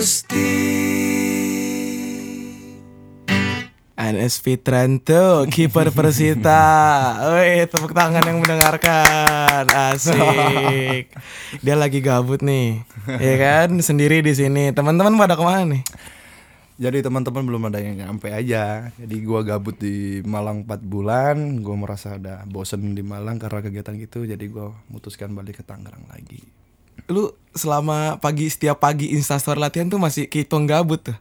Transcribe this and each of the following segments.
Gusti Anes Fitranto, kiper Persita. Woi, tepuk tangan yang mendengarkan. Asik. Dia lagi gabut nih. Ya kan, sendiri di sini. Teman-teman pada ke mana nih? Jadi teman-teman belum ada yang nyampe aja. Jadi gua gabut di Malang 4 bulan, gua merasa ada bosen di Malang karena kegiatan gitu, jadi gua memutuskan balik ke Tangerang lagi. Lu selama pagi setiap pagi instastory latihan tuh masih hitung gabut tuh.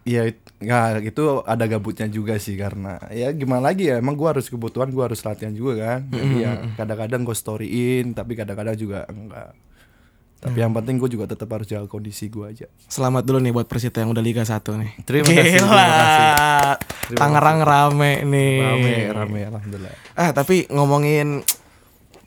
Iya, nggak itu ada gabutnya juga sih karena ya gimana lagi ya emang gua harus kebutuhan gua harus latihan juga kan. Jadi ya kadang-kadang gue storyin tapi kadang-kadang juga enggak. Tapi yang penting gue juga tetap harus jaga kondisi gua aja. Selamat dulu nih buat Persita yang udah Liga 1 nih. Terima kasih, terima kasih. Tangerang rame nih. Rame, rame alhamdulillah. Ah, tapi ngomongin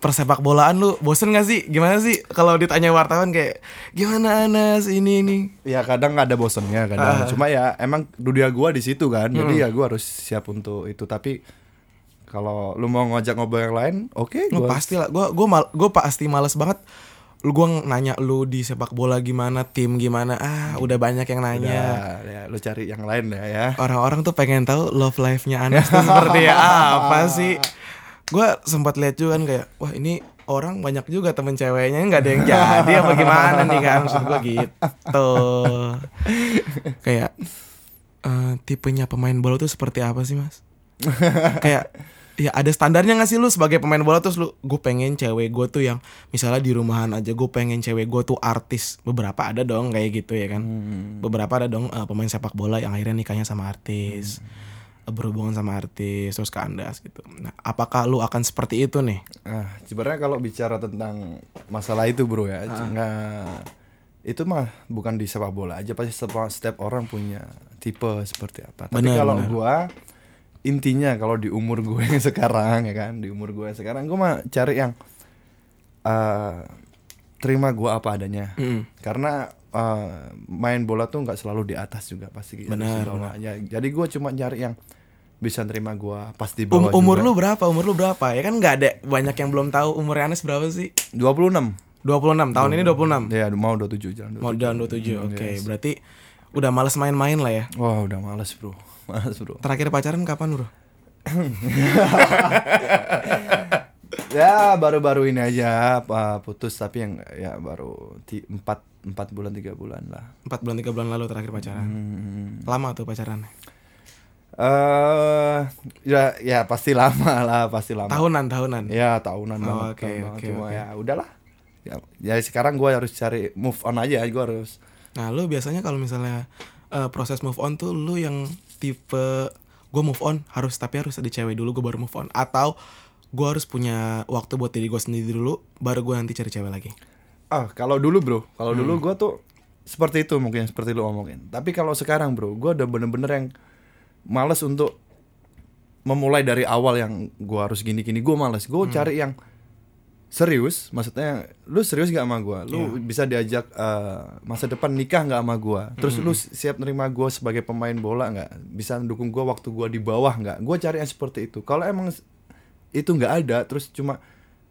persepak bolaan lu bosen gak sih? Gimana sih kalau ditanya wartawan kayak gimana Anas ini ini? Ya kadang ada bosennya kadang. Cuma ya emang dunia gua di situ kan. Jadi ya gua harus siap untuk itu. Tapi kalau lu mau ngajak ngobrol yang lain, oke Lu gua pasti lah. Gua gua mal, gua pasti males banget. Lu gua nanya lu di sepak bola gimana, tim gimana. Ah, udah banyak yang nanya. ya, ya, lu cari yang lain ya ya. Orang-orang tuh pengen tahu love life-nya Anas tuh seperti apa sih? Gua sempat lihat juga kan kayak, wah ini orang banyak juga temen ceweknya nggak ada yang jadi apa gimana nih kan? Maksud gua gitu. kayak eh, tipenya pemain bola tuh seperti apa sih mas? kayak ya ada standarnya gak sih lu sebagai pemain bola? Terus lu gue pengen cewek gue tuh yang misalnya di rumahan aja gue pengen cewek gue tuh artis. Beberapa ada dong kayak gitu ya kan. Beberapa ada dong eh, pemain sepak bola yang akhirnya nikahnya sama artis. Eh, berhubungan sama artis terus kandas gitu nah apakah lu akan seperti itu nih Ah, sebenarnya kalau bicara tentang masalah itu bro ya, nggak itu mah bukan di sepak bola aja pasti setiap, setiap orang punya tipe seperti apa. Tapi Benar, kalau benar. gua intinya kalau di umur gue yang sekarang ya kan, di umur gue yang sekarang gua mah cari yang eh terima gua apa adanya. Mm. Karena eh, main bola tuh nggak selalu di atas juga pasti. harus Benar. Ya, jadi gua cuma cari yang bisa terima gua pas di Um- bawah umur juga. lu berapa? Umur lu berapa? Ya kan nggak ada banyak yang belum tahu umur Anes berapa sih? 26 26 tahun ini 26 Ya mau 27 jalan 27 mau jalan 27 Hmm, oke. yes. berarti udah males main-main lah ya? Wah udah males bro. Males bro. Terakhir pacaran kapan bro? Ya baru-baru ini aja apa putus tapi yang ya baru ti- empat empat bulan tiga bulan lah. 4 bulan 3 bulan lalu terakhir pacaran Hmm. lama tuh pacaran Eh ya ya pasti lama lah pasti lama. tahunan tahunan Ya tahunan Oh, banget. oke, tahun banget. oke, Cuma oke. ya udahlah. Ya, ya sekarang gue harus cari move on aja. Gue harus. nah lu biasanya kalau misalnya eh, proses move on tuh lu yang tipe gue move on harus tapi harus ada cewek dulu gue baru move on atau gue harus punya waktu buat diri gue sendiri dulu baru gue nanti cari cewek lagi Ah kalau dulu bro, kalau dulu Hmm. gue tuh seperti itu mungkin seperti lu ngomongin. Tapi kalau sekarang bro, gue udah bener-bener yang males untuk memulai dari awal yang gue harus gini-gini. Gue males. Gue Hmm. cari yang serius. Maksudnya, lu serius gak sama gue? Lu Iya. bisa diajak eh, masa depan nikah gak sama gue? Terus Hmm. lu siap nerima gue sebagai pemain bola nggak? Bisa mendukung gue waktu gue di bawah nggak? Gue cari yang seperti itu. Kalau emang itu nggak ada, terus cuma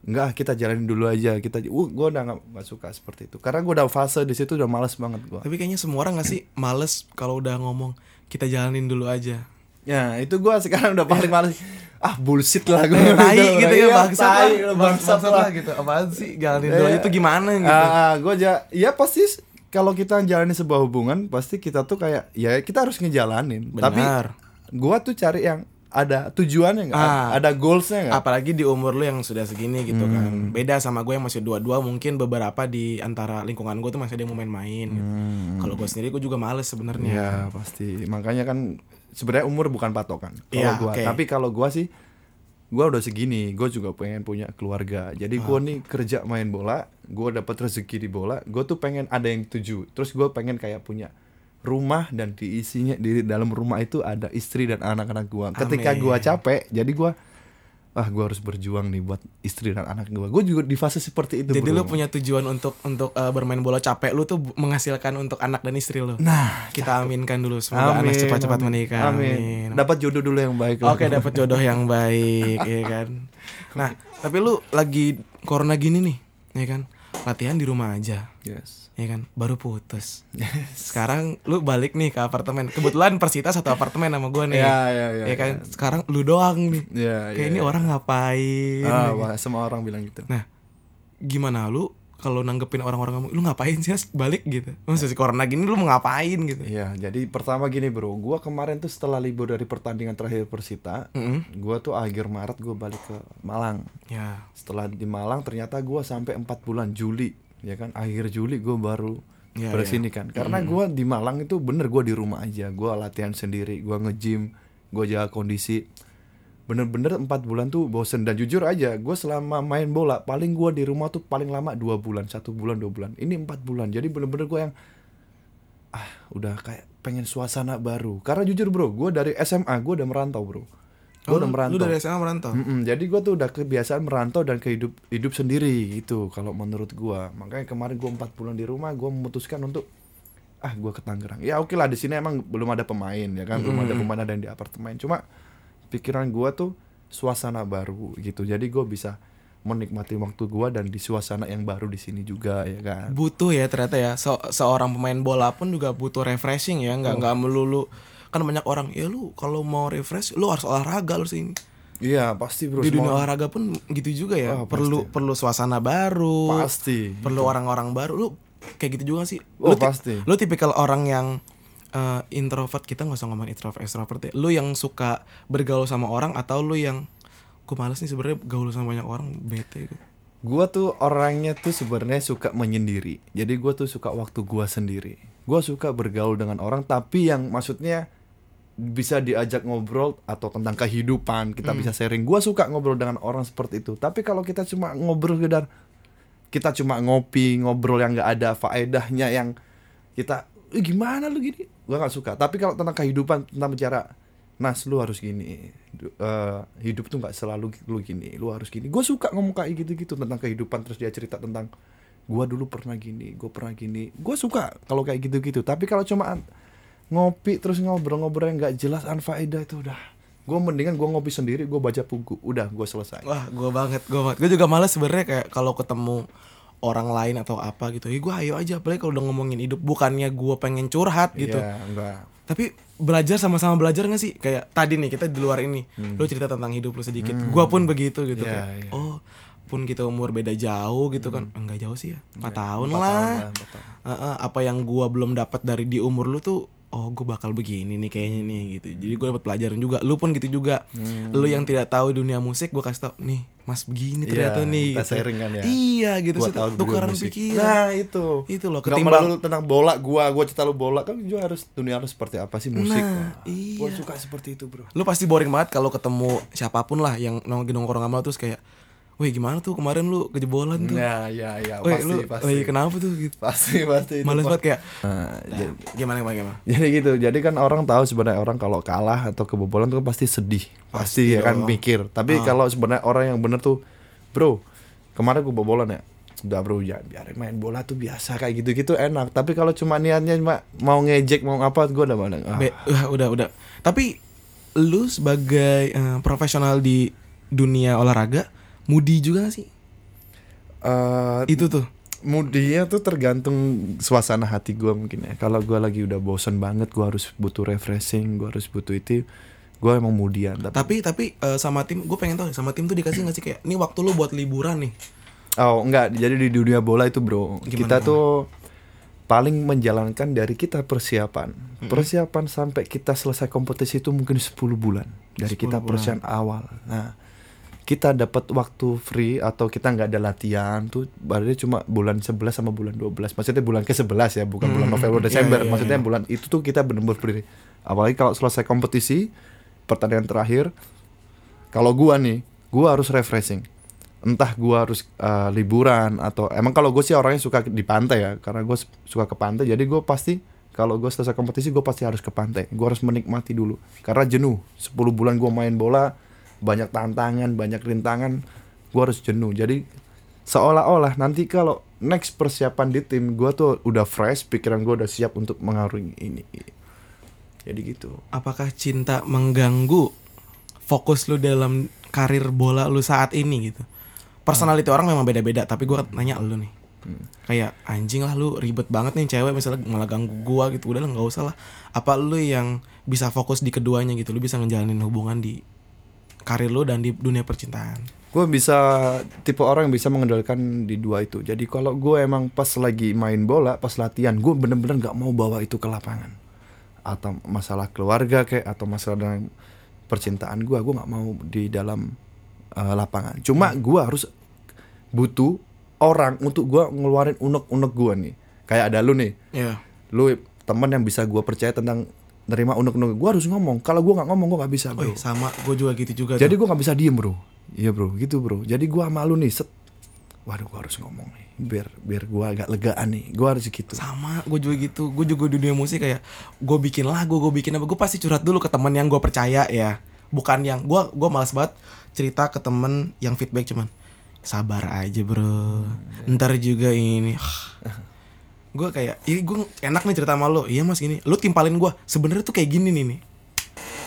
Enggak, kita jalanin dulu aja. Kita, uh, gue udah nggak nggak suka seperti itu. Karena gue udah fase di situ udah males banget gue. tapi kayaknya semua orang gak sih males kalau udah ngomong kita jalanin dulu aja Ya itu gue sekarang udah paling males. Ah bullshit lah gue. tai gitu ya Iya, bangsat lah bangsat lah gitu apaan sih jalanin dulu aja Iya. itu gimana gitu Ah, gue aja, ya pasti kalau kita jalani sebuah hubungan pasti kita tuh kayak ya kita harus ngejalanin. Tapi Benar. gue tuh cari yang ada tujuannya nggak? Ah. Ada goalsnya nggak? apalagi di umur lu yang sudah segini gitu Hmm. kan beda sama gue yang masih dua-dua mungkin beberapa di antara lingkungan gue tuh masih ada yang mau main-main gitu. kalau gue sendiri gue juga males sebenarnya Hmm. Ya pasti. Makanya kan sebenarnya umur bukan patokan. Kalau Iya, gua, oke. tapi kalau gua sih gua udah segini, gue juga pengen punya keluarga. Jadi gua Ah. nih kerja main bola, gua dapat rezeki di bola, gue tuh pengen ada yang tuju. Terus gua pengen kayak punya rumah dan diisinya di dalam rumah itu ada istri dan anak-anak gua. Ketika Amin. gua capek, jadi gua ah gua harus berjuang nih buat istri dan anak gua. Gue juga di fase seperti itu. jadi lu punya tujuan untuk untuk eh, bermain bola capek lu tuh menghasilkan untuk anak dan istri lu Nah, kita aminkan dulu semoga amin, anak cepat-cepat menikah Amin. amin. Dapat jodoh dulu yang baik. Oke dapat jodoh yang baik ya kan. Nah tapi lu lagi corona gini nih ya kan. latihan di rumah aja yes ya kan? Baru putus. Sekarang lu balik nih ke apartemen. Kebetulan Persita satu apartemen sama gue nih. Ya, ya, ya, ya kan? sekarang lu doang nih. Ya kayak ini orang ngapain? Ah, wah, semua orang bilang gitu. Nah gimana lu kalau nanggepin orang-orang ngomong lu ngapain sih balik gitu. Maksudnya corona gini lu mau ngapain? gitu. Iya, jadi pertama gini bro, gua kemarin tuh setelah libur dari pertandingan terakhir Persita, Mm-mm. gua tuh akhir Maret gua balik ke Malang. ya. Setelah di Malang ternyata gua sampai 4 bulan Juli, ya kan? Akhir Juli gua baru Iya, bersini kan. Karena gua di Malang itu bener gua di rumah aja, gua latihan sendiri, gua nge-gym, gua jaga kondisi. Bener-bener empat bulan tuh bosen dan jujur aja, gua selama main bola paling gua di rumah tuh paling lama dua bulan, satu bulan dua bulan. Ini empat bulan, jadi bener-bener gua yang ah udah kayak pengen suasana baru karena jujur bro gue dari SMA gue udah merantau bro gue Oh, udah merantau. lu dari SMA merantau? Mm-mm, jadi gue tuh udah kebiasaan merantau dan kehidup hidup sendiri gitu kalau menurut gue makanya kemarin gue empat bulan di rumah gue memutuskan untuk ah gue ke Tangerang. Ya oke lah di sini emang belum ada pemain ya kan? Belum ada pemain ada yang di apartemen. Cuma pikiran gue tuh suasana baru gitu. Jadi gue bisa menikmati waktu gue dan di suasana yang baru di sini juga ya kan? Butuh ya ternyata ya. Se- seorang pemain bola pun juga butuh refreshing ya. Oh. nggak nggak melulu kan banyak orang ya lu kalau mau refresh lu harus olahraga lu sini. Iya pasti bro di dunia semua- olahraga pun gitu juga ya. Oh, perlu perlu suasana baru pasti perlu orang-orang baru. Lu kayak gitu juga sih? Oh, lu pasti. lu tipikal orang yang eh, introvert kita nggak usah ngomong introvert extrovert ya lu yang suka bergaul sama orang atau lu yang gue males nih sebenarnya gaul sama banyak orang bete gitu Gua tuh orangnya tuh sebenarnya suka menyendiri. Jadi gua tuh suka waktu gua sendiri. Gua suka bergaul dengan orang tapi yang maksudnya bisa diajak ngobrol atau tentang kehidupan, kita bisa sharing. Gua suka ngobrol dengan orang seperti itu. Tapi kalau kita cuma ngobrol sekedar kita cuma ngopi, ngobrol yang nggak ada faedahnya yang kita "Eh, gimana lu gini? Gua nggak suka. Tapi kalau tentang kehidupan, tentang bicara Nas lu harus gini eh, hidup tuh nggak selalu lu gini lu harus gini gue suka ngomong kayak gitu-gitu tentang kehidupan terus dia cerita tentang gua dulu pernah gini gue pernah gini gue suka kalau kayak gitu-gitu tapi kalau cuma ngopi terus ngobrol-ngobrol yang nggak jelas anfaedah itu udah gue mendingan gue ngopi sendiri gue baca buku udah gue selesai Wah, gue banget, gue banget. Gue juga males sebenarnya kayak kalau ketemu orang lain atau apa gitu. Ya gue ayo aja, apalagi kalau udah ngomongin hidup. Bukannya gue pengen curhat gitu. Iya, enggak Tapi belajar sama-sama belajar gak sih? Kayak tadi nih kita di luar ini, lu cerita tentang hidup lu sedikit. Gua pun begitu gitu Hmm. Iya, kayak. iya. Oh, pun kita umur beda jauh gitu kan. Enggak jauh sih ya. 4 tahun Empat lah. tahun lah, empat tahun. Heeh, apa yang gua belum dapat dari di umur lu tuh oh gue bakal begini nih kayaknya nih gitu. Jadi gue dapat pelajaran juga. Lu pun gitu juga. Hmm. lu yang tidak tahu dunia musik gue kasih tau nih mas begini ternyata Iya, nih kita gitu. sharing kan ya. iya gitu. Sih tukaran pikiran. Nah itu. Itu loh, ketimbang- melulu tentang bola gua Gua cerita lu bola Kan juga harus Dunia harus seperti apa sih musik? Nah, Wah, iya. Gua suka seperti itu bro. Lu pasti boring banget kalau ketemu siapa pun lah yang nongkrong nongkrong sama lu terus kayak Wih gimana tuh kemarin lu kejebolan tuh? Ya ya ya Wih Pasti lu pasti. lagi kenapa tuh gitu? Pasti pasti Males banget kayak Nah, jadi, Gimana gimana gimana? jadi gitu Jadi kan orang tahu sebenarnya Orang kalau kalah Atau kebobolan tuh pasti sedih Pasti, ya kan mikir. Tapi Ah. kalau sebenarnya orang yang bener tuh Bro Kemarin gua kebobolan ya? Udah bro ya biarin main bola tuh biasa kayak gitu-gitu enak. Tapi kalau cuma niatnya cuma mau ngejek mau apa gue udah mana? Ah, Be- uh, udah udah. Tapi lu sebagai eh, profesional di dunia olahraga mudi juga gak sih eh, itu tuh Mudinya tuh tergantung suasana hati gua mungkin ya. Kalau gua lagi udah bosen banget, gua harus butuh refreshing, gua harus butuh itu, gua emang mudian. Tapi, tapi tapi eh, sama tim gue pengen tahu sama tim tuh dikasih gak sih kayak ini waktu lu buat liburan nih oh enggak, jadi di dunia bola itu bro, Gimana, kita tuh paling menjalankan dari kita persiapan, persiapan sampai kita selesai kompetisi itu mungkin 10 bulan dari 10 kita bulan. persiapan awal. Nah, kita dapat waktu free atau kita nggak ada latihan tuh berarti cuma bulan 11 sama bulan 12 maksudnya bulan ke 11 ya bukan bulan Hmm, November iya, Desember. iya, maksudnya iya. bulan itu tuh kita benar-benar free. Apalagi kalau selesai kompetisi pertandingan terakhir kalau gua nih gua harus refreshing. Entah gua harus uh, liburan atau emang kalau gue sih orangnya suka di pantai ya karena gue suka ke pantai. Jadi gue pasti kalau gue selesai kompetisi gue pasti harus ke pantai. Gue harus menikmati dulu. Karena jenuh. 10 bulan gue main bola banyak tantangan banyak rintangan gue harus jenuh. Jadi seolah-olah nanti kalau next persiapan di tim gue tuh udah fresh pikiran gue udah siap untuk mengarungi ini. Jadi gitu. Apakah cinta mengganggu fokus lu dalam karir bola lu saat ini gitu? Personality orang memang beda-beda tapi gue nanya lu nih. Kayak anjing lah lu ribet banget nih cewek misalnya malah ganggu gua gitu. Udah lah nggak usah lah. Apa lu yang bisa fokus di keduanya gitu? Lu bisa ngejalanin hubungan di karir lu dan di dunia percintaan? Gue bisa tipe orang yang bisa mengendalikan di dua itu. Jadi kalau gue emang pas lagi main bola pas latihan gue bener-bener nggak mau bawa itu ke lapangan. Atau masalah keluarga kayak atau masalah dengan percintaan gue gue nggak mau di dalam uh, lapangan. Cuma gue harus butuh orang untuk gue ngeluarin unek-unek gue nih. Kayak ada lu nih. Ya lu teman yang bisa gue percaya tentang nerima unek-unek gue harus ngomong. Kalau gue nggak ngomong gue nggak bisa bro. Wih, sama. Gue juga gitu juga jadi gue nggak bisa diem bro. Iya bro. Gitu bro. Jadi gue malu nih set. Waduh gue harus ngomong nih. Biar biar gue agak legaan nih. Gue harus gitu. Sama. Gue juga gitu. Gue juga di dunia musik kayak gue bikin lagu gue bikin apa gue pasti curhat dulu ke teman yang gue percaya ya. Bukan yang gue gue malas banget cerita ke temen yang feedback cuman sabar aja bro. Ntar juga ini gue kayak ini gue enak nih cerita sama lo. Iya mas gini. Lu timpalin gue sebenarnya tuh kayak gini nih nih.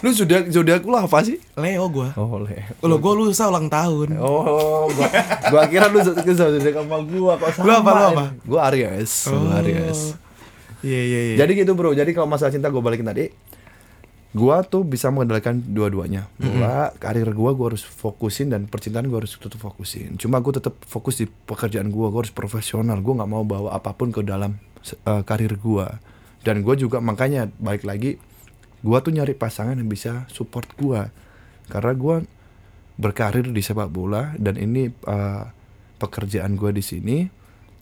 Lu sudah zodiak lu apa sih? Leo gue oh le lo gue lusa ulang tahun. Oh gua, gua kira lu zodiak sama gua. Kok sama Lu apa, lu apa? gua Aries gua Aries. Iya iya iya. Jadi gitu bro, jadi kalau masalah cinta gue balikin tadi Gua tuh bisa mengendalikan dua-duanya. Bola, karir gua gua harus fokusin dan percintaan gua harus tetap fokusin. Cuma gue tetap fokus di pekerjaan gua, gua harus profesional. Gue nggak mau bawa apa pun ke dalam eh, karir gua. Dan gue juga makanya balik lagi Gua tuh nyari pasangan yang bisa support gua. Karena gua berkarir di sepak bola Dan ini eh, pekerjaan gua di sini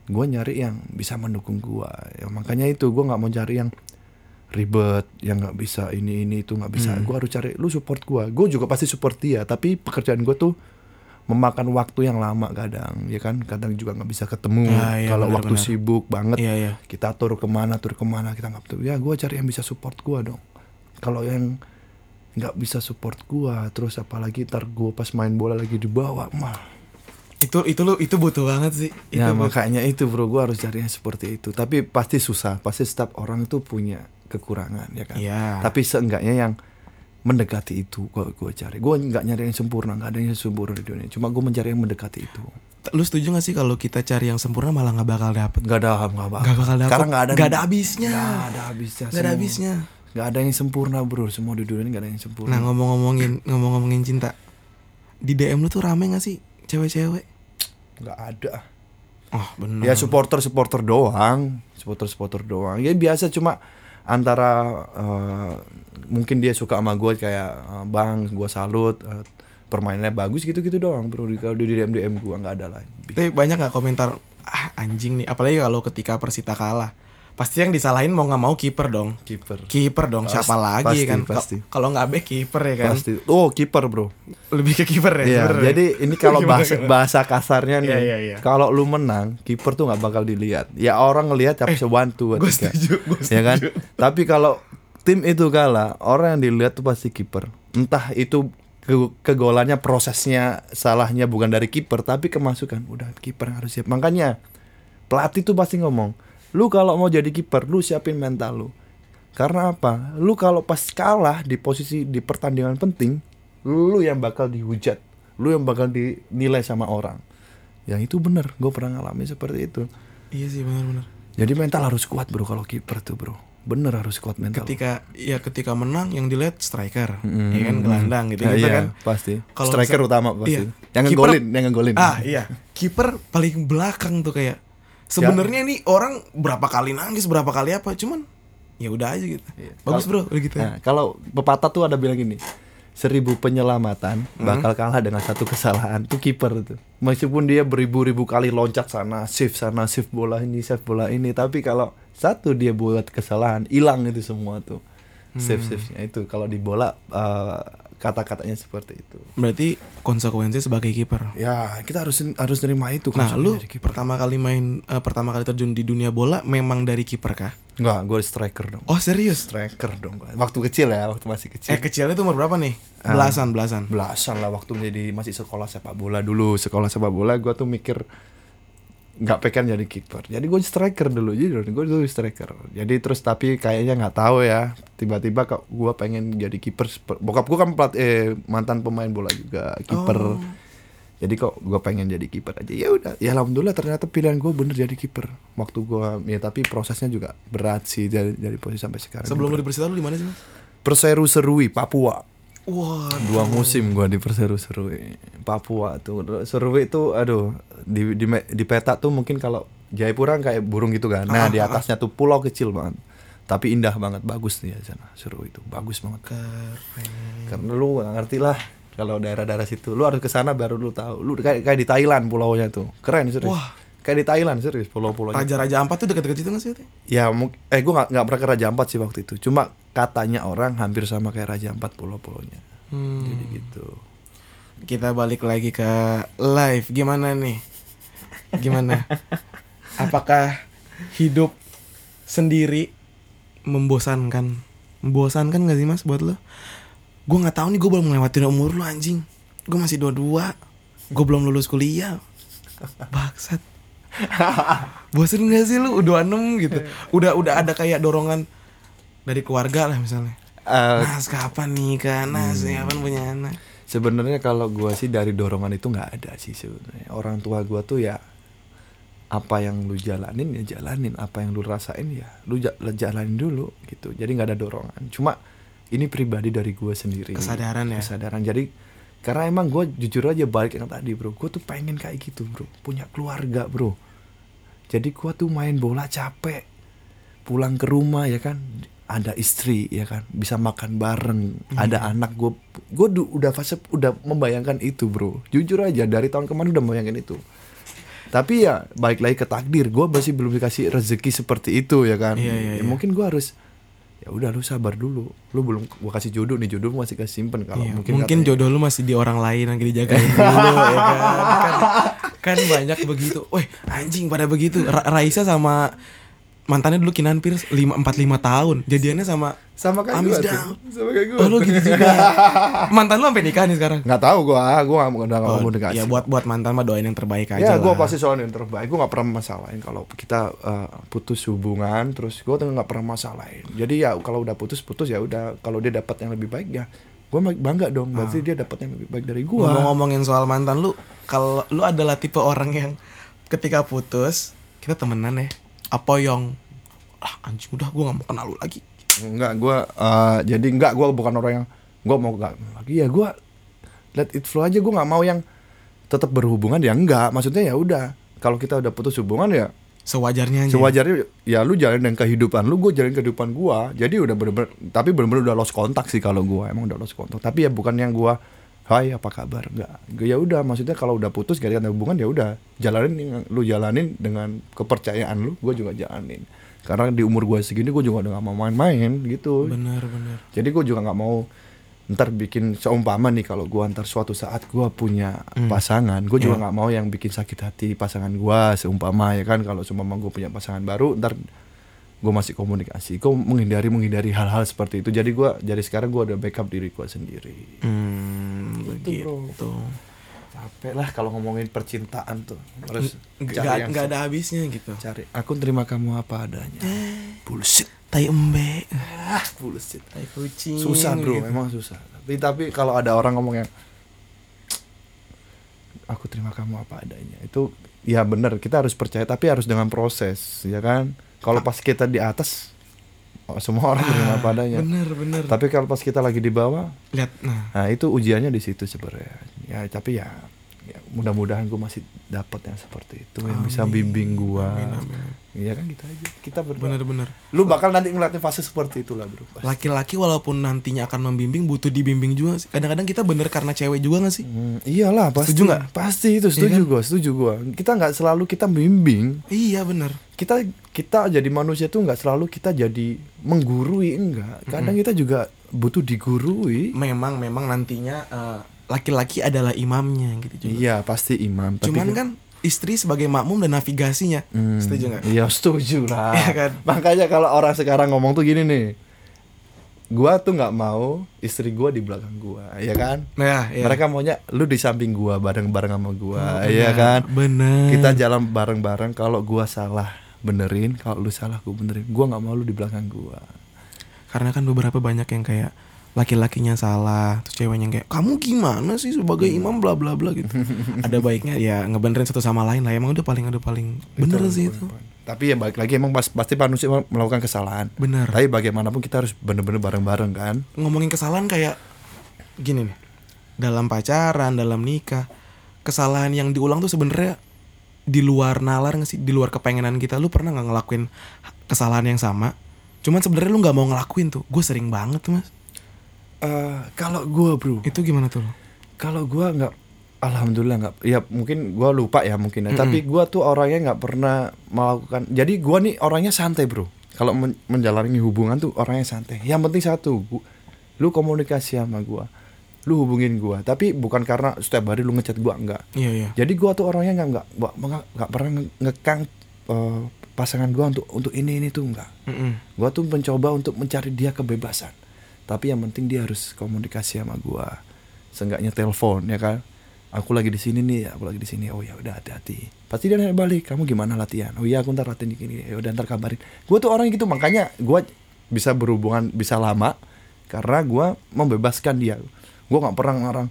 gue nyari yang bisa mendukung gue ya makanya itu gue nggak mau cari yang ribet yang nggak bisa ini ini itu nggak bisa. Hmm. gue harus cari lu support gue gue juga pasti support dia tapi pekerjaan gue tuh memakan waktu yang lama kadang ya kan? Kadang juga nggak bisa ketemu. Ah, iya, kalau waktu benar-benar. sibuk banget iya iya kita tur ke mana tur ke mana kita nggak tahu ya gue cari yang bisa support gue dong. Kalau yang nggak bisa support gue terus apalagi ntar gue pas main bola lagi di bawah mah. Itu itu lu itu butuh banget sih. Itu ya makanya itu bro gue harus cari yang seperti itu. Tapi pasti susah pasti setiap orang itu punya kekurangan ya kan? Iya. tapi seenggaknya yang mendekati itu gue gue cari. Gue nggak nyari yang sempurna nggak ada yang sempurna di dunia. Cuma gue mencari yang mendekati itu. Lu setuju gak sih kalau kita cari yang sempurna malah nggak bakal dapet? Nggak ada nggak bakal. Nggak bakal dapet. sekarang nggak ada Nggak ada habisnya. nggak ada habisnya nggak ada habisnya. Nggak ada yang sempurna bro. Semua di dunia ini nggak ada yang sempurna. Nah ngomong-ngomongin ngomong-ngomongin cinta. Di DM lu tuh rame gak sih? Cewek-cewek? Nggak ada. Oh benar. Ya supporter supporter doang. Supporter supporter doang. Ya biasa cuma antara eh, mungkin dia suka sama gue kayak eh, bang gue salut eh, permainannya bagus gitu gitu doang bro. Kalau di DM DM gue nggak ada lain tapi banyak gak komentar ah anjing nih. Apalagi kalau ketika Persita kalah pasti yang disalahin mau nggak mau kiper dong kiper kiper dong Pasti, siapa lagi pasti, kan pasti. Ka- kalau nggak back kiper ya kan pasti oh kiper bro lebih ke kiper ya Iya, sebenarnya. jadi ini kalau bahasa bahasa kasarnya nih, Iya, iya, iya. kalau lu menang, kiper tuh nggak bakal dilihat. Ya orang ngelihat tapi one two gue setuju gue ya kan? Tapi kalau tim itu kalah, orang yang dilihat tuh pasti kiper. Entah itu ke kegolannya prosesnya salahnya bukan dari kiper tapi kemasukan. Udah kiper harus siap. Makanya pelatih tuh pasti ngomong, lu kalau mau jadi kiper, lu siapin mental lu. Karena apa? Lu kalau pas kalah di posisi di pertandingan penting, lu yang bakal dihujat, lu yang bakal dinilai sama orang. Yang itu bener, gue pernah ngalamin seperti itu. iya sih benar-benar Jadi mental harus kuat bro kalau kiper tuh bro. Bener harus kuat mental. ketika ya ketika menang yang dilihat striker Mm-mm. ya kan gelandang gitu, gitu iya, kan pasti. Kalau Striker misal- utama pasti. Iya. Yang ngegolin, yang ngegolin. ah iya kiper paling belakang tuh kayak sebenarnya nih orang berapa kali nangis berapa kali apa cuman ya udah aja gitu Iya. bagus bro Kalau- udah gitu ya. Nah, kalau pepatah tuh ada bilang gini, seribu penyelamatan Hmm. bakal kalah dengan satu kesalahan tuh kiper tuh. Meskipun dia beribu-ribu kali loncat sana, shift sana, shift bola ini, shift bola ini, tapi kalau satu dia buat kesalahan, hilang itu semua tuh. Shift shiftnya itu kalau di bola eh, kata-katanya seperti itu. berarti konsekuensi sebagai kiper Ya kita harus harus nerima itu. nah lu jadi pertama kali main eh, pertama kali terjun di dunia bola memang dari kiper kah Enggak, gue striker dong. oh serius Striker dong. Waktu kecil ya, waktu masih kecil. eh kecilnya tuh umur berapa nih Ah. belasan belasan belasan lah waktu menjadi masih sekolah sepak bola dulu sekolah sepak bola gue tuh mikir nggak pengen jadi kiper. Jadi gue striker dulu jadi gue dulu striker. Jadi terus tapi kayaknya nggak tahu ya tiba-tiba kok gue pengen jadi kiper bokap gue kan pelat eh mantan pemain bola juga kiper. Oh. jadi kok gue pengen jadi kiper aja. Ya udah ya alhamdulillah ternyata pilihan gue bener jadi kiper. Waktu gue ya tapi prosesnya juga berat sih dari dari posisi sampai sekarang. Sebelum lu di Persita lu di mana sih, Mas? Perseru Serui Papua Wah, dua musim gua di Perseru Serui Papua tuh. Serui itu aduh di, di di peta tuh mungkin kalau Jayapura kayak burung gitu kan. Nah di atasnya tuh pulau kecil banget. Tapi indah banget bagus nih ya sana. Serui itu bagus banget. Keren. karena lu gak ngerti lah kalau daerah-daerah situ. Lu harus ke sana baru lu tahu. Lu kayak kayak di Thailand pulaunya tuh. Keren serius. Wah. Kayak di Thailand serius pulau-pulaunya Raja-raja Ampat tuh deket-deket itu nggak sih? Ya eh gua nggak nggak pernah ke Raja Ampat sih waktu itu cuma katanya orang hampir sama kayak Raja Ampat pulau-pulaunya Hmm. jadi gitu Kita balik lagi ke live. Gimana nih? Gimana? Apakah hidup sendiri membosankan? Membosankan gak sih mas buat lo? Gue nggak tahu nih gue belum ngelewatin umur lo anjing. Gue masih dua dua. Gue belum lulus kuliah. Baksat. Bosan gak sih lu? Udah 26 gitu. Udah udah ada kayak dorongan dari keluarga lah misalnya. Eh, Mas kapan nih kan? Nas kapan punya anak? Sebenarnya kalau gua sih dari dorongan itu nggak ada sih sebenarnya. Orang tua gua tuh ya apa yang lu jalanin ya jalanin, apa yang lu rasain ya lu ja- jalanin dulu gitu. Jadi nggak ada dorongan. Cuma ini pribadi dari gua sendiri. Kesadaran ya? Kesadaran. Jadi karena emang gua jujur aja balik yang tadi bro, gua tuh pengen kayak gitu bro, punya keluarga bro. Jadi gua tuh main bola capek, pulang ke rumah ya kan? Ada istri ya kan? Bisa makan bareng. Ada anak gue gue udah fase udah membayangkan itu bro. Jujur aja dari tahun kemarin udah membayangkan itu. Tapi ya balik lagi ke takdir. Gue masih belum dikasih rezeki seperti itu ya kan? Iya, iya, Ya iya. mungkin gue harus ya udah lu sabar dulu. Lu belum gue kasih jodoh nih jodoh masih kasih simpen kalau Iya, mungkin mungkin, katanya- jodoh lu masih di orang lain yang dijagain dulu ya kan. kan kan banyak begitu. Weh, anjing pada begitu. Ra- Raisa sama mantannya dulu Kinan Pierce 5 45 tahun. Jadiannya sama sama kayak Amis sama kayak gue Oh, lu gitu juga. Mantan lu sampai nikah nih sekarang. nggak tahu gue gue nggak udah nggak Oh, mau dikasih ya buat buat mantan mah doain yang terbaik aja Ya, gue lah. pasti soalnya yang terbaik. Gue gak pernah masalahin kalau kita uh, putus hubungan, terus gue tuh nggak pernah masalahin. Jadi ya kalau udah putus putus ya udah. Kalau dia dapat yang lebih baik ya, gue bangga dong. Berarti dia dapat yang lebih baik dari gue. Ngomong-ngomongin soal mantan lu, kalau lu adalah tipe orang yang ketika putus kita temenan ya, apoyong. Ah anjing udah gua gak mau kenal lu lagi. Enggak, gue uh, jadi enggak gue bukan orang yang gue mau gak lagi ya gue let it flow aja. Gue nggak mau yang tetap berhubungan ya enggak. Maksudnya ya udah. Kalau kita udah putus hubungan ya Sewajarnya aja. sewajarnya ya lu jalan dengan kehidupan lu gue jalan kehidupan gua. Jadi udah bener-bener tapi bener-bener udah lost kontak sih kalau gua. Emang udah lost kontak tapi ya bukan yang gua Hai apa kabar? Enggak ya udah maksudnya kalau udah putus gak ada hubungan ya udah. Jalanin lu jalanin dengan kepercayaan lu gua juga jalanin. Karena di umur gua segini gua juga udah gak mau main-main gitu. Bener bener. jadi gue juga nggak mau ntar bikin seumpama nih kalau gua ntar suatu saat gua punya Hmm. pasangan gue juga Iya. nggak mau yang bikin sakit hati pasangan gua seumpama ya kan kalau seumpama gue punya pasangan baru ntar gue masih komunikasi gue menghindari menghindari hal-hal seperti itu jadi gua jadi sekarang gua udah backup diri gua sendiri Hmm, Gitu, bro. begitu. capek lah kalau ngomongin percintaan tuh harus Nggak ada habisnya gitu. cari aku terima kamu apa adanya bullshit Tai embe, ah bullshit. Tai kucing. susah bro. gitu. emang susah. Tapi tapi kalau ada orang ngomong yang aku terima kamu apa adanya. Itu ya benar kita harus percaya tapi harus dengan proses ya kan? Kalau pas kita di atas oh, semua orang terima apa adanya. Bener bener. tapi kalau pas kita lagi di bawah Lihat, nah. nah itu ujiannya di situ sebenarnya. Ya tapi ya, ya mudah-mudahan gue masih dapat yang seperti itu yang bisa Amin. bimbing Amin, amin. Iya kan gitu aja kita berdua bener bener. lu bakal nanti ngeliatin fase seperti itulah bro. Laki-laki walaupun nantinya akan membimbing butuh dibimbing juga sih. Kadang-kadang kita bener karena cewek juga gak sih? Hmm, iyalah pasti. Setuju nggak? Pasti itu setuju Iya kan? gua, setuju gua. Kita nggak selalu kita bimbing. Iya bener. Kita kita jadi manusia tuh nggak selalu kita jadi menggurui enggak. Kadang kita juga butuh digurui. Memang memang nantinya eh, laki-laki adalah imamnya gitu juga. Iya, pasti imam. Tapi Cuman kan istri sebagai makmum dan navigasinya. Hmm, Setuju nggak? Iya, setuju lah. Iya kan? Makanya kalau orang sekarang ngomong tuh gini nih. Gua tuh nggak mau istri gua di belakang gua, ya kan? Nah, ya. Mereka maunya lu di samping gua bareng-bareng sama gua, Oh, iya benar, kan? Bener. kita jalan bareng-bareng kalau gua salah benerin kalau lu salah gua benerin gua nggak mau lu di belakang gua Karena kan beberapa banyak yang kayak laki-lakinya salah terus ceweknya kayak kamu gimana sih sebagai imam? Bla bla bla gitu. Ada baiknya. Ya ngebenerin satu sama lain lah. Emang udah paling udah paling bener sih itu. Tapi ya balik lagi emang pas- pasti manusia melakukan kesalahan. bener. Tapi bagaimanapun kita harus bener-bener bareng-bareng kan. ngomongin kesalahan kayak gini nih. Dalam pacaran dalam nikah kesalahan yang diulang tuh sebenarnya di luar nalar nggak sih? Di luar kepengenan kita. Lu pernah nggak ngelakuin kesalahan yang sama? Cuman sebenarnya lu nggak mau ngelakuin tuh. Gue sering banget tuh mas Eh kalau gua bro, itu gimana tuh lo kalau gua nggak, alhamdulillah nggak. Ya mungkin gua lupa ya mungkin. ya. Mm-mm. Tapi gua tuh orangnya nggak pernah melakukan. Jadi gua nih orangnya santai bro. Kalau men- menjalani hubungan tuh orangnya santai. Yang penting satu, gu- lu komunikasi sama gua, lu hubungin gua. Tapi bukan karena setiap hari lu ngechat gua enggak. iya iya Jadi gua tuh orangnya nggak nggak nggak nggak- nggak pernah nge- ngekang eh, pasangan gua untuk untuk ini ini tuh enggak. Mm-mm. Gua tuh mencoba untuk mencari dia kebebasan. Tapi yang penting dia harus komunikasi sama gua. Seenggaknya telepon ya kan. Aku lagi di sini nih, aku lagi di sini. Oh ya udah hati-hati. Pasti dia nanya balik, kamu gimana latihan? Oh iya aku ntar latihan di sini. Ya udah ntar kabarin. Gua tuh orang gitu makanya gua bisa berhubungan bisa lama karena gua membebaskan dia. Gua nggak pernah ngarang.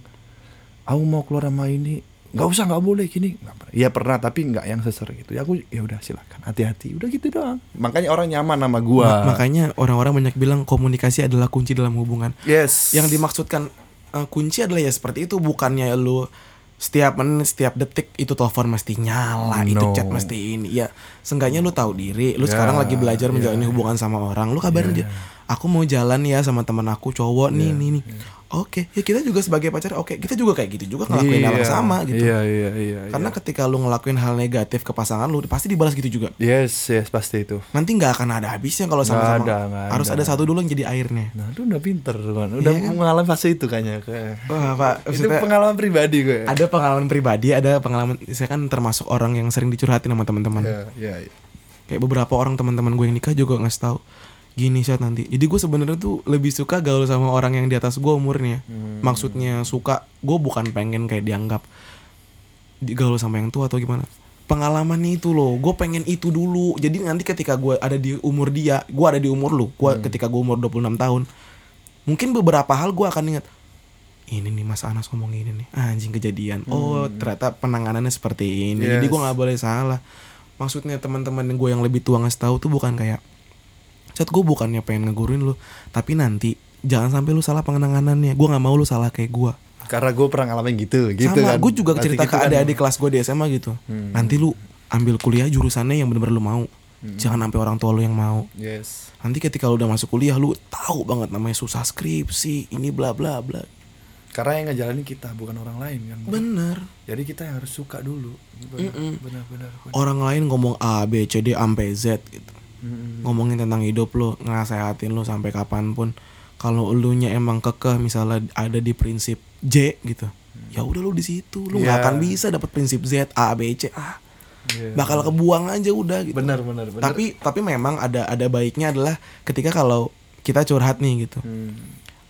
Aku mau keluar sama ini, nggak usah nggak boleh gini. Nggak pernah. Iya pernah tapi nggak yang seser gitu. Ya aku ya udah silakan hati-hati. Udah gitu doang. Makanya orang nyaman sama gua. Ma- makanya orang-orang banyak bilang komunikasi adalah kunci dalam hubungan Yes. yang dimaksudkan eh, kunci adalah ya seperti itu bukannya lu setiap menit setiap detik itu telepon mesti nyala itu No. chat mesti ini ya seenggaknya lu tahu diri lu Ya, sekarang lagi belajar ya. menjalani hubungan sama orang lu kabarin aja aku mau jalan ya sama teman aku cowok nih Ya, nih nih oke ya kita juga sebagai pacar oke kita juga kayak gitu juga ngelakuin hal yang Iya, sama gitu Iya iya iya. karena iya. ketika lu ngelakuin hal negatif ke pasangan lu pasti dibalas gitu juga yes yes pasti itu. nanti nggak akan ada habisnya kalau sama-sama ada, nggak harus ada. ada satu dulu yang jadi airnya Nah, lu udah pinter kan. Udah Iya kan? mengalami fase itu kayaknya. Kayak. wah pak Itu pengalaman pribadi gue. ada pengalaman pribadi ada pengalaman saya kan termasuk orang yang sering dicurhatin sama teman-teman Iya iya. iya. kayak beberapa orang teman-teman gue yang nikah juga ngasih tahu gini saat nanti jadi gue sebenarnya tuh lebih suka gaul sama orang yang di atas gue umurnya Hmm. maksudnya suka gue bukan pengen kayak dianggap di- gaul sama yang tua atau gimana pengalamannya itu loh gue pengen itu dulu jadi nanti ketika gue ada di umur dia gue ada di umur lu gue Hmm. ketika gue umur 26 tahun mungkin beberapa hal gue akan ingat ini nih Mas Anas ngomong ini nih anjing kejadian oh ternyata penanganannya seperti ini jadi gue Hmm. Yes. nggak boleh salah maksudnya teman-teman gue yang lebih tua ngasih tahu tuh bukan kayak Chat gue bukannya pengen ngeguruin lu Tapi nanti Jangan sampai lu salah penanganannya Gue nggak mau lu salah kayak gue Karena gue pernah ngalamin gitu, gitu Sama kan. gue juga cerita gitu ke kan. adik-adik kelas gue di SMA gitu Hmm. Nanti lu ambil kuliah jurusannya yang bener-bener lu mau Jangan sampai orang tua lu yang mau Yes. Nanti ketika lu udah masuk kuliah Lu tahu banget namanya susah skripsi Ini bla bla bla Karena yang ngejalanin kita bukan orang lain kan. Bener Jadi kita yang harus suka dulu. Benar Mm-mm. benar benar. benar. Orang lain ngomong A, B, C, D, sampai Z gitu Ngomongin tentang hidup lu ngasehatin lu sampai kapan pun kalau lu nya emang kekeh misalnya ada di prinsip J gitu ya udah lu di situ lu nggak Iya. akan bisa dapat prinsip Z A B C ah Iya. bakal kebuang aja udah gitu Benar benar benar. tapi tapi memang ada ada baiknya adalah ketika kalau kita curhat nih gitu Hmm.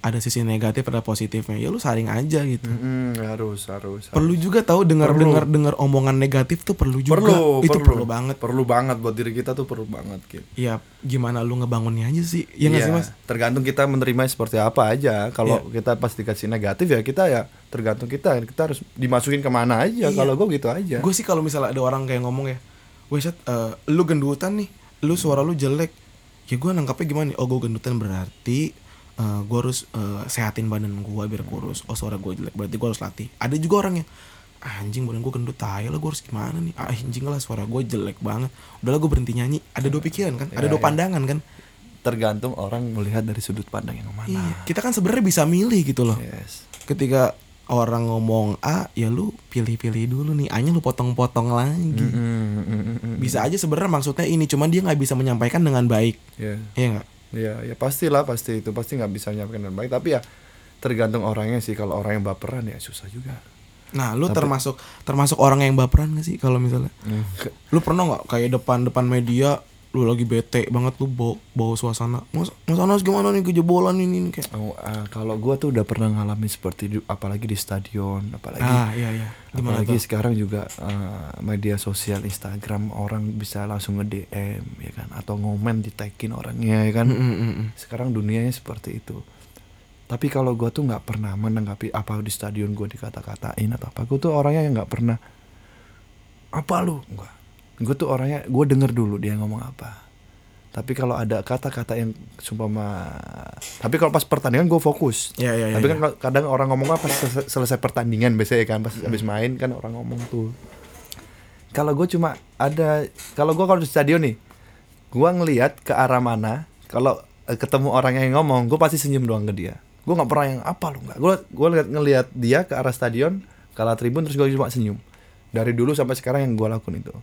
Ada sisi negatif ada positifnya. Ya lu saring aja gitu. Mm-mm, harus harus. perlu juga tahu dengar Perlu. dengar dengar omongan negatif tuh perlu juga. Perlu, itu perlu, banget. Perlu banget buat diri kita tuh perlu banget gitu. ya gimana lu ngebangunnya aja sih? Ya nggak Iya, sih mas? tergantung kita menerima seperti apa aja. Kalau kita pasti dikasih negatif ya kita ya tergantung kita. Kita harus dimasukin ke mana aja. Iya. kalau gue gitu aja. Gue sih kalau misalnya ada orang kayak ngomong ya, Weset, eh, lu gendutan nih, lu suara lu jelek. Ya gue nangkapnya gimana nih? Oh gue gendutan berarti eh gue harus eh, sehatin badan gue biar kurus. Oh suara gue jelek berarti gue harus latih. Ada juga orang yang anjing badan gue gendut tai lah gue harus gimana nih? Ah, anjing lah suara gue jelek banget. Udahlah gue berhenti nyanyi. Ada dua pikiran kan ada Iya, dua iya. pandangan kan. Tergantung orang melihat dari sudut pandang yang mana. Iya kita kan sebenarnya bisa milih gitu loh. Yes. Ketika orang ngomong A ya lu pilih-pilih dulu nih. A nya lu potong-potong lagi. Mm, mm, mm, mm, mm. bisa aja sebenarnya maksudnya ini cuman dia nggak bisa menyampaikan dengan baik. Ya Iya nggak ya ya pastilah pasti itu pasti nggak bisa menyampaikan dengan baik. Tapi ya tergantung orangnya sih. Kalau orang yang baperan ya susah juga. Nah lu Tapi- termasuk termasuk orang yang baperan gak sih kalau misalnya? Enggak. lu pernah nggak kayak depan depan media lu lagi bete banget lu bawa bawa suasana. Mas mas Anas gimana nih kejebolan ini, ini kayak? Oh, ah, kalau gua tuh udah pernah ngalamin seperti di- apalagi di stadion apalagi ah iya iya. Gimana apalagi tuh? sekarang juga eh, media sosial Instagram orang bisa langsung nge DM ya kan? Atau ngomen di tagin orangnya ya kan? Mm, mm, sekarang dunianya seperti itu. Tapi kalau gue tuh nggak pernah menanggapi apa di stadion gue dikata-katain atau apa gue tuh orangnya yang nggak pernah apa lu? Gue gue tuh orangnya gue denger dulu dia ngomong apa. Tapi kalau ada kata-kata yang sumpah tapi kalau pas pertandingan gue fokus. Ya, ya, ya, tapi ya. kan kalau- kadang orang ngomong apa pas selesai, pertandingan biasanya kan pas habis main kan orang ngomong tuh. Kalau gue cuma ada kalau gue kalau di stadion nih gue ngelihat ke arah mana kalau eh, ketemu orang yang ngomong gue pasti senyum doang ke dia. Gue nggak pernah yang apa lu nggak? Gue gue ngeliat ngelihat dia ke arah stadion ke arah tribun terus gue cuma senyum. Dari dulu sampai sekarang yang gue lakukan itu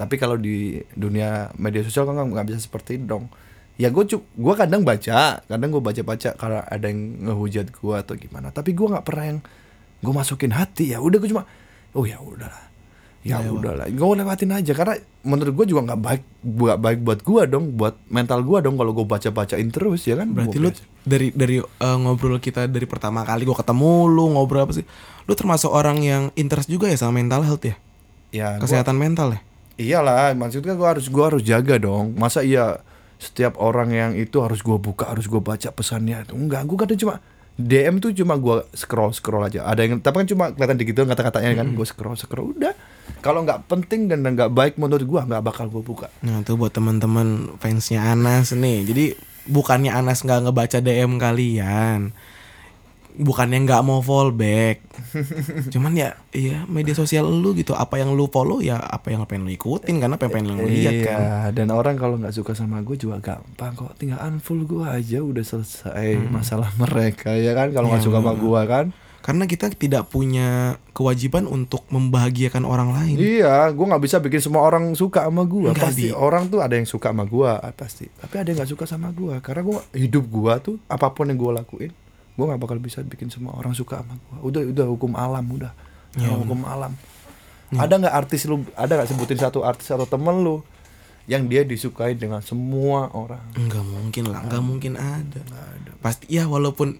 tapi kalau di dunia media sosial kan nggak bisa seperti itu dong. Ya gue cu gue kadang baca kadang gue baca baca kalau ada yang ngehujat gue atau gimana. Tapi gue nggak pernah yang gue masukin hati. Ya udah gue cuma oh ya udahlah. Ya Ya, udahlah. Gue lewatin aja. Karena menurut gue juga nggak baik nggak baik buat gue dong buat mental gue dong kalau gue baca bacain terus ya kan? Berarti Gua lu dari dari eh, ngobrol kita dari pertama kali gua ketemu lu ngobrol apa sih? Lu termasuk orang yang interest juga ya sama mental health ya? ya gua- Kesehatan mental ya? Iyalah maksudnya gue harus gua harus jaga dong. Masa iya setiap orang yang itu harus gue buka harus gue baca pesannya? Itu enggak gue kadang cuma DM tuh cuma gue scroll scroll aja. Ada yang tapi kan cuma kelihatan dikit doang kata-katanya kan gue scroll scroll udah. Kalau nggak penting dan nggak baik menurut gue nggak bakal gue buka. Nah itu buat teman-teman fansnya Anas nih. Jadi bukannya Anas nggak ngebaca DM kalian, bukannya nggak mau fallback. Cuman ya, iya media sosial lu gitu. Apa yang lu follow ya apa yang pengen lu ikutin karena apa yang pengen lu lihat iya kan. dan orang kalau nggak suka sama gue juga gampang kok tinggal unfollow gue aja udah selesai masalah mereka ya kan kalau nggak Iya, suka sama gue kan Karena kita tidak punya kewajiban untuk membahagiakan orang lain. Iya, gue nggak bisa bikin semua orang suka sama gue. Pasti Di. orang tuh ada yang suka sama gue, pasti. Tapi ada yang nggak suka sama gue. Karena gue hidup gue tuh apa pun yang gue lakuin, gue nggak bakal bisa bikin semua orang suka sama gue. Udah, udah hukum alam, udah. Iya, hukum alam. Ada nggak artis lu? Ada nggak sebutin satu artis atau temen lu yang dia disukai dengan semua orang? Enggak mungkin lah, enggak mungkin ada. Pasti ya walaupun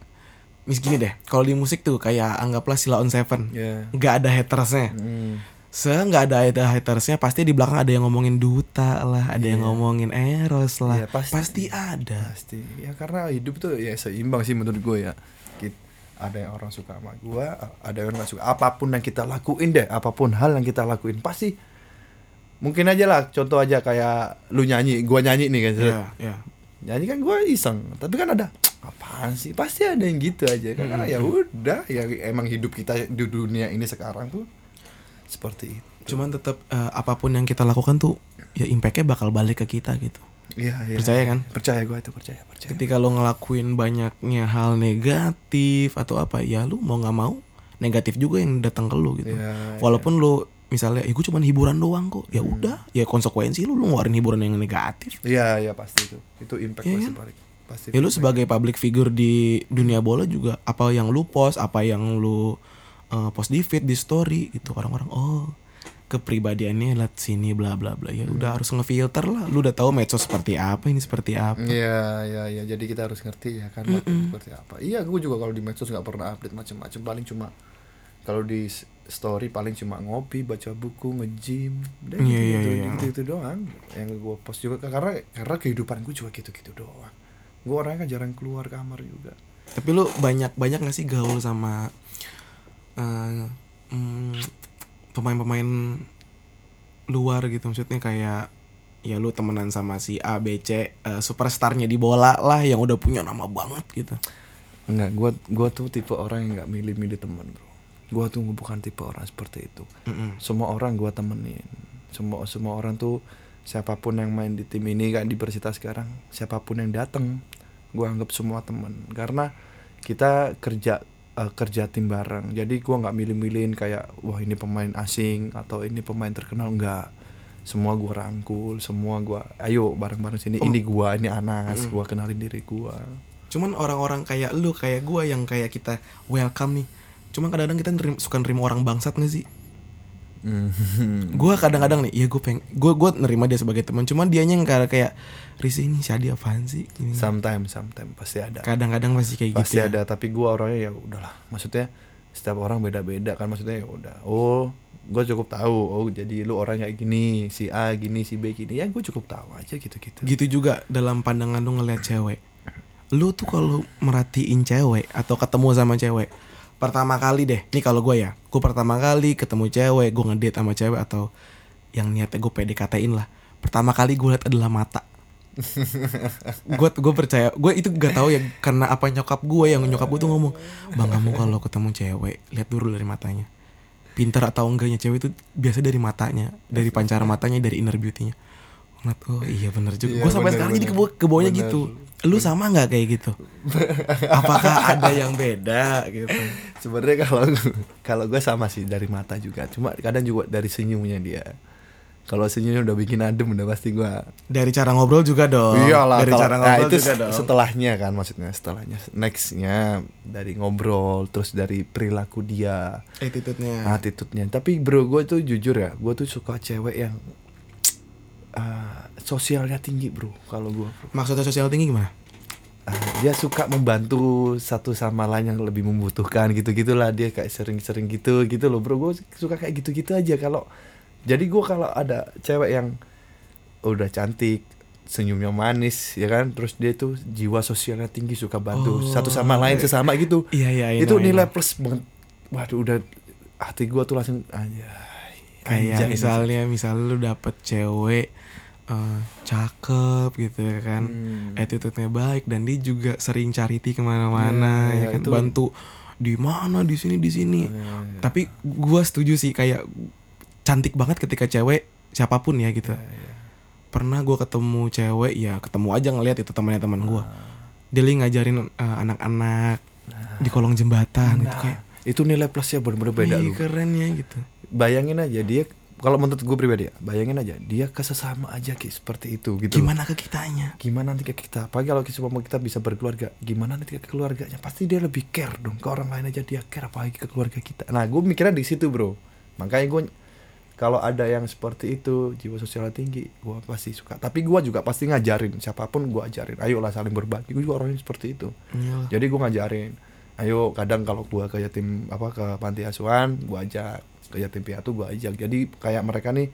mis gini deh, kalau di musik tuh kayak anggaplah Sila on Seven, Ya. nggak ada hatersnya. Hmm. Se nggak ada ada hatersnya pasti di belakang ada yang ngomongin duta lah, ada yang ngomongin eros lah, Iya, pasti. pasti. ada. Pasti. Ya karena hidup tuh ya seimbang sih menurut gue ya. Kit- Ada yang orang suka sama gue, ada yang nggak suka. Apa pun yang kita lakuin deh, apa pun hal yang kita lakuin pasti mungkin aja lah. Contoh aja kayak lu nyanyi, gue nyanyi nih kan. Iya, iya. Nyanyi kan gue iseng, tapi kan ada apaan sih? Pasti ada yang gitu aja. kan. Karena ya udah, ya emang hidup kita di dunia ini sekarang tuh seperti itu. Cuman tetap eh, apa pun yang kita lakukan tuh ya impactnya bakal balik ke kita gitu. Iya, iya. Percaya kan? Percaya gue itu percaya, percaya. Ketika lo ngelakuin banyaknya hal negatif atau apa, ya lu mau nggak mau negatif juga yang datang ke lu gitu. Iya, Walaupun lu misalnya, ya gue cuman hiburan doang kok, ya udah, ya konsekuensi lu lu ngeluarin hiburan yang negatif. Iya, iya pasti itu. Itu impact Iya pasti kan? balik. Pasti. Ya lu sebagai public figure di dunia bola juga apa yang lu post, apa yang lu uh, post di feed, di story gitu orang-orang oh kepribadiannya lihat sini bla bla bla ya udah harus ngefilter lah lu udah tahu medsos seperti apa ini seperti apa Iya, iya, iya. Jadi kita harus ngerti ya kan marketing seperti apa. Iya, gue juga kalau di medsos nggak pernah update macam-macam. Paling cuma kalau di story paling cuma ngopi, baca buku, nge-gym, udah Iya, gitu, iya, gitu, iya. gitu, gitu doang. Yang gue post juga karena karena kehidupan gue juga gitu-gitu doang. Gue orangnya kan jarang keluar kamar juga. tapi lu banyak banyak gak sih gaul sama eh, mm, pemain-pemain luar gitu maksudnya kayak ya lu temenan sama si A B C eh, superstarnya di bola lah yang udah punya nama banget gitu Enggak, gue gua tuh tipe orang yang nggak milih-milih temen bro. Gue tuh bukan tipe orang seperti itu. Mm-mm. semua orang gua temenin semua semua orang tuh siapa pun yang main di tim ini kan di Persita sekarang siapa pun yang datang gua anggap semua temen karena kita kerja eh, kerja tim bareng. Jadi gua nggak milih-milihin kayak wah ini pemain asing atau ini pemain terkenal. Enggak semua gua rangkul semua gua ayo bareng-bareng sini. Ini gua ini Anas gua kenalin diri gua. Cuman orang-orang kayak lu, kayak gua yang kayak kita welcome nih. Cuman kadang-kadang kita nerim- suka nerima orang bangsat gak sih? Gua kadang-kadang nih, ya gue peng, gue gue nerima dia sebagai teman. Cuman dianya yang kayak kayak Risi ini Shadi apaan sih? Gini. sometimes sometimes pasti ada Kadang-kadang masih kayak pasti gitu. ya. ada tapi gua orangnya ya udahlah maksudnya setiap orang beda-beda kan maksudnya ya udah oh gue cukup tahu oh jadi lu orangnya gini si A gini si B gini ya gue cukup tahu aja gitu gitu Gitu juga dalam pandangan lu ngeliat cewek. lu tuh kalau merhatiin cewek atau ketemu sama cewek pertama kali deh. Nih kalau gue ya. Gue pertama kali ketemu cewek gue ngedate sama cewek atau yang niatnya gue PDKT-in lah. Pertama kali gue liat adalah mata. Gue gue percaya gue itu gak tahu ya karena apa nyokap gue yang nyokap gue tuh ngomong bang kamu kalau ketemu cewek lihat dulu dari matanya. Pintar atau enggaknya cewek itu biasa dari matanya dari pancara matanya dari inner beauty-nya Ngeliat, oh iya bener juga. Iya, gue sampai bener, sekarang jadi bener. ke ke bawahnya Bener. gitu. Lu sama nggak kayak gitu? Apakah ada yang beda gitu? Sebenarnya kalau kalau gue sama sih dari mata juga. Cuma kadang juga dari senyumnya dia. Kalau senyumnya udah bikin adem udah pasti gue dari cara ngobrol juga dong. Iyalah dari kalau- cara nah, ngobrol itu juga dong. setelahnya kan maksudnya. Setelahnya nextnya dari ngobrol terus dari perilaku dia. Attitude-nya. Attitude-nya. Tapi bro gue tuh jujur ya gue tuh suka cewek yang uh, sosialnya tinggi bro kalau gue bro. maksudnya sosial tinggi gimana? Uh, dia suka membantu satu sama lain yang lebih membutuhkan gitu gitulah dia kayak sering-sering gitu gitu loh bro. Gue suka kayak gitu-gitu aja. Kalau jadi gue kalau ada cewek yang udah cantik senyumnya manis ya kan? Terus dia tuh jiwa sosialnya tinggi suka bantu Oh. satu sama lain sesama gitu. Iya iya I itu know, I nilai know. plus banget. Waduh udah hati gue tuh langsung anjay kayak misalnya misalnya lu dapet cewek eh, cakep gitu ya kan. Hmm. attitude-nya baik dan dia juga sering charity ke mana-mana Iya, ya iya, kan. itu- bantu di mana di sini di sini. Iya, tapi gua setuju sih kayak cantik banget ketika cewek siapa pun ya gitu. Iya. pernah gua ketemu cewek ya ketemu aja ngeliat itu temannya teman gua. Ah. dia lagi ngajarin eh, anak-anak di kolong jembatan gitu Nah, kayak itu nilai plusnya bener-bener beda "Wih, lu keren ya gitu. Bayangin aja dia kalau menurut gue pribadi ya bayangin aja dia ke sesama aja kayak seperti itu gitu gimana ke kitanya? Gimana nanti ke kita? Apalagi kalau kita kita bisa berkeluarga gimana nanti ke keluarganya? Pasti dia lebih care dong ke orang lain aja dia care apalagi ke keluarga kita. Nah gue mikirnya di situ bro. Makanya gue kalau ada yang seperti itu jiwa sosial tinggi gue pasti suka. Tapi gue juga pasti ngajarin siapa pun gue ajarin. Ayolah saling berbagi gue juga orangnya seperti itu. Iyalah. jadi gue ngajarin ayo kadang kalau gue ke yatim apa ke panti asuhan gue ajak ke yatim piatu gue ajak. Jadi kayak mereka nih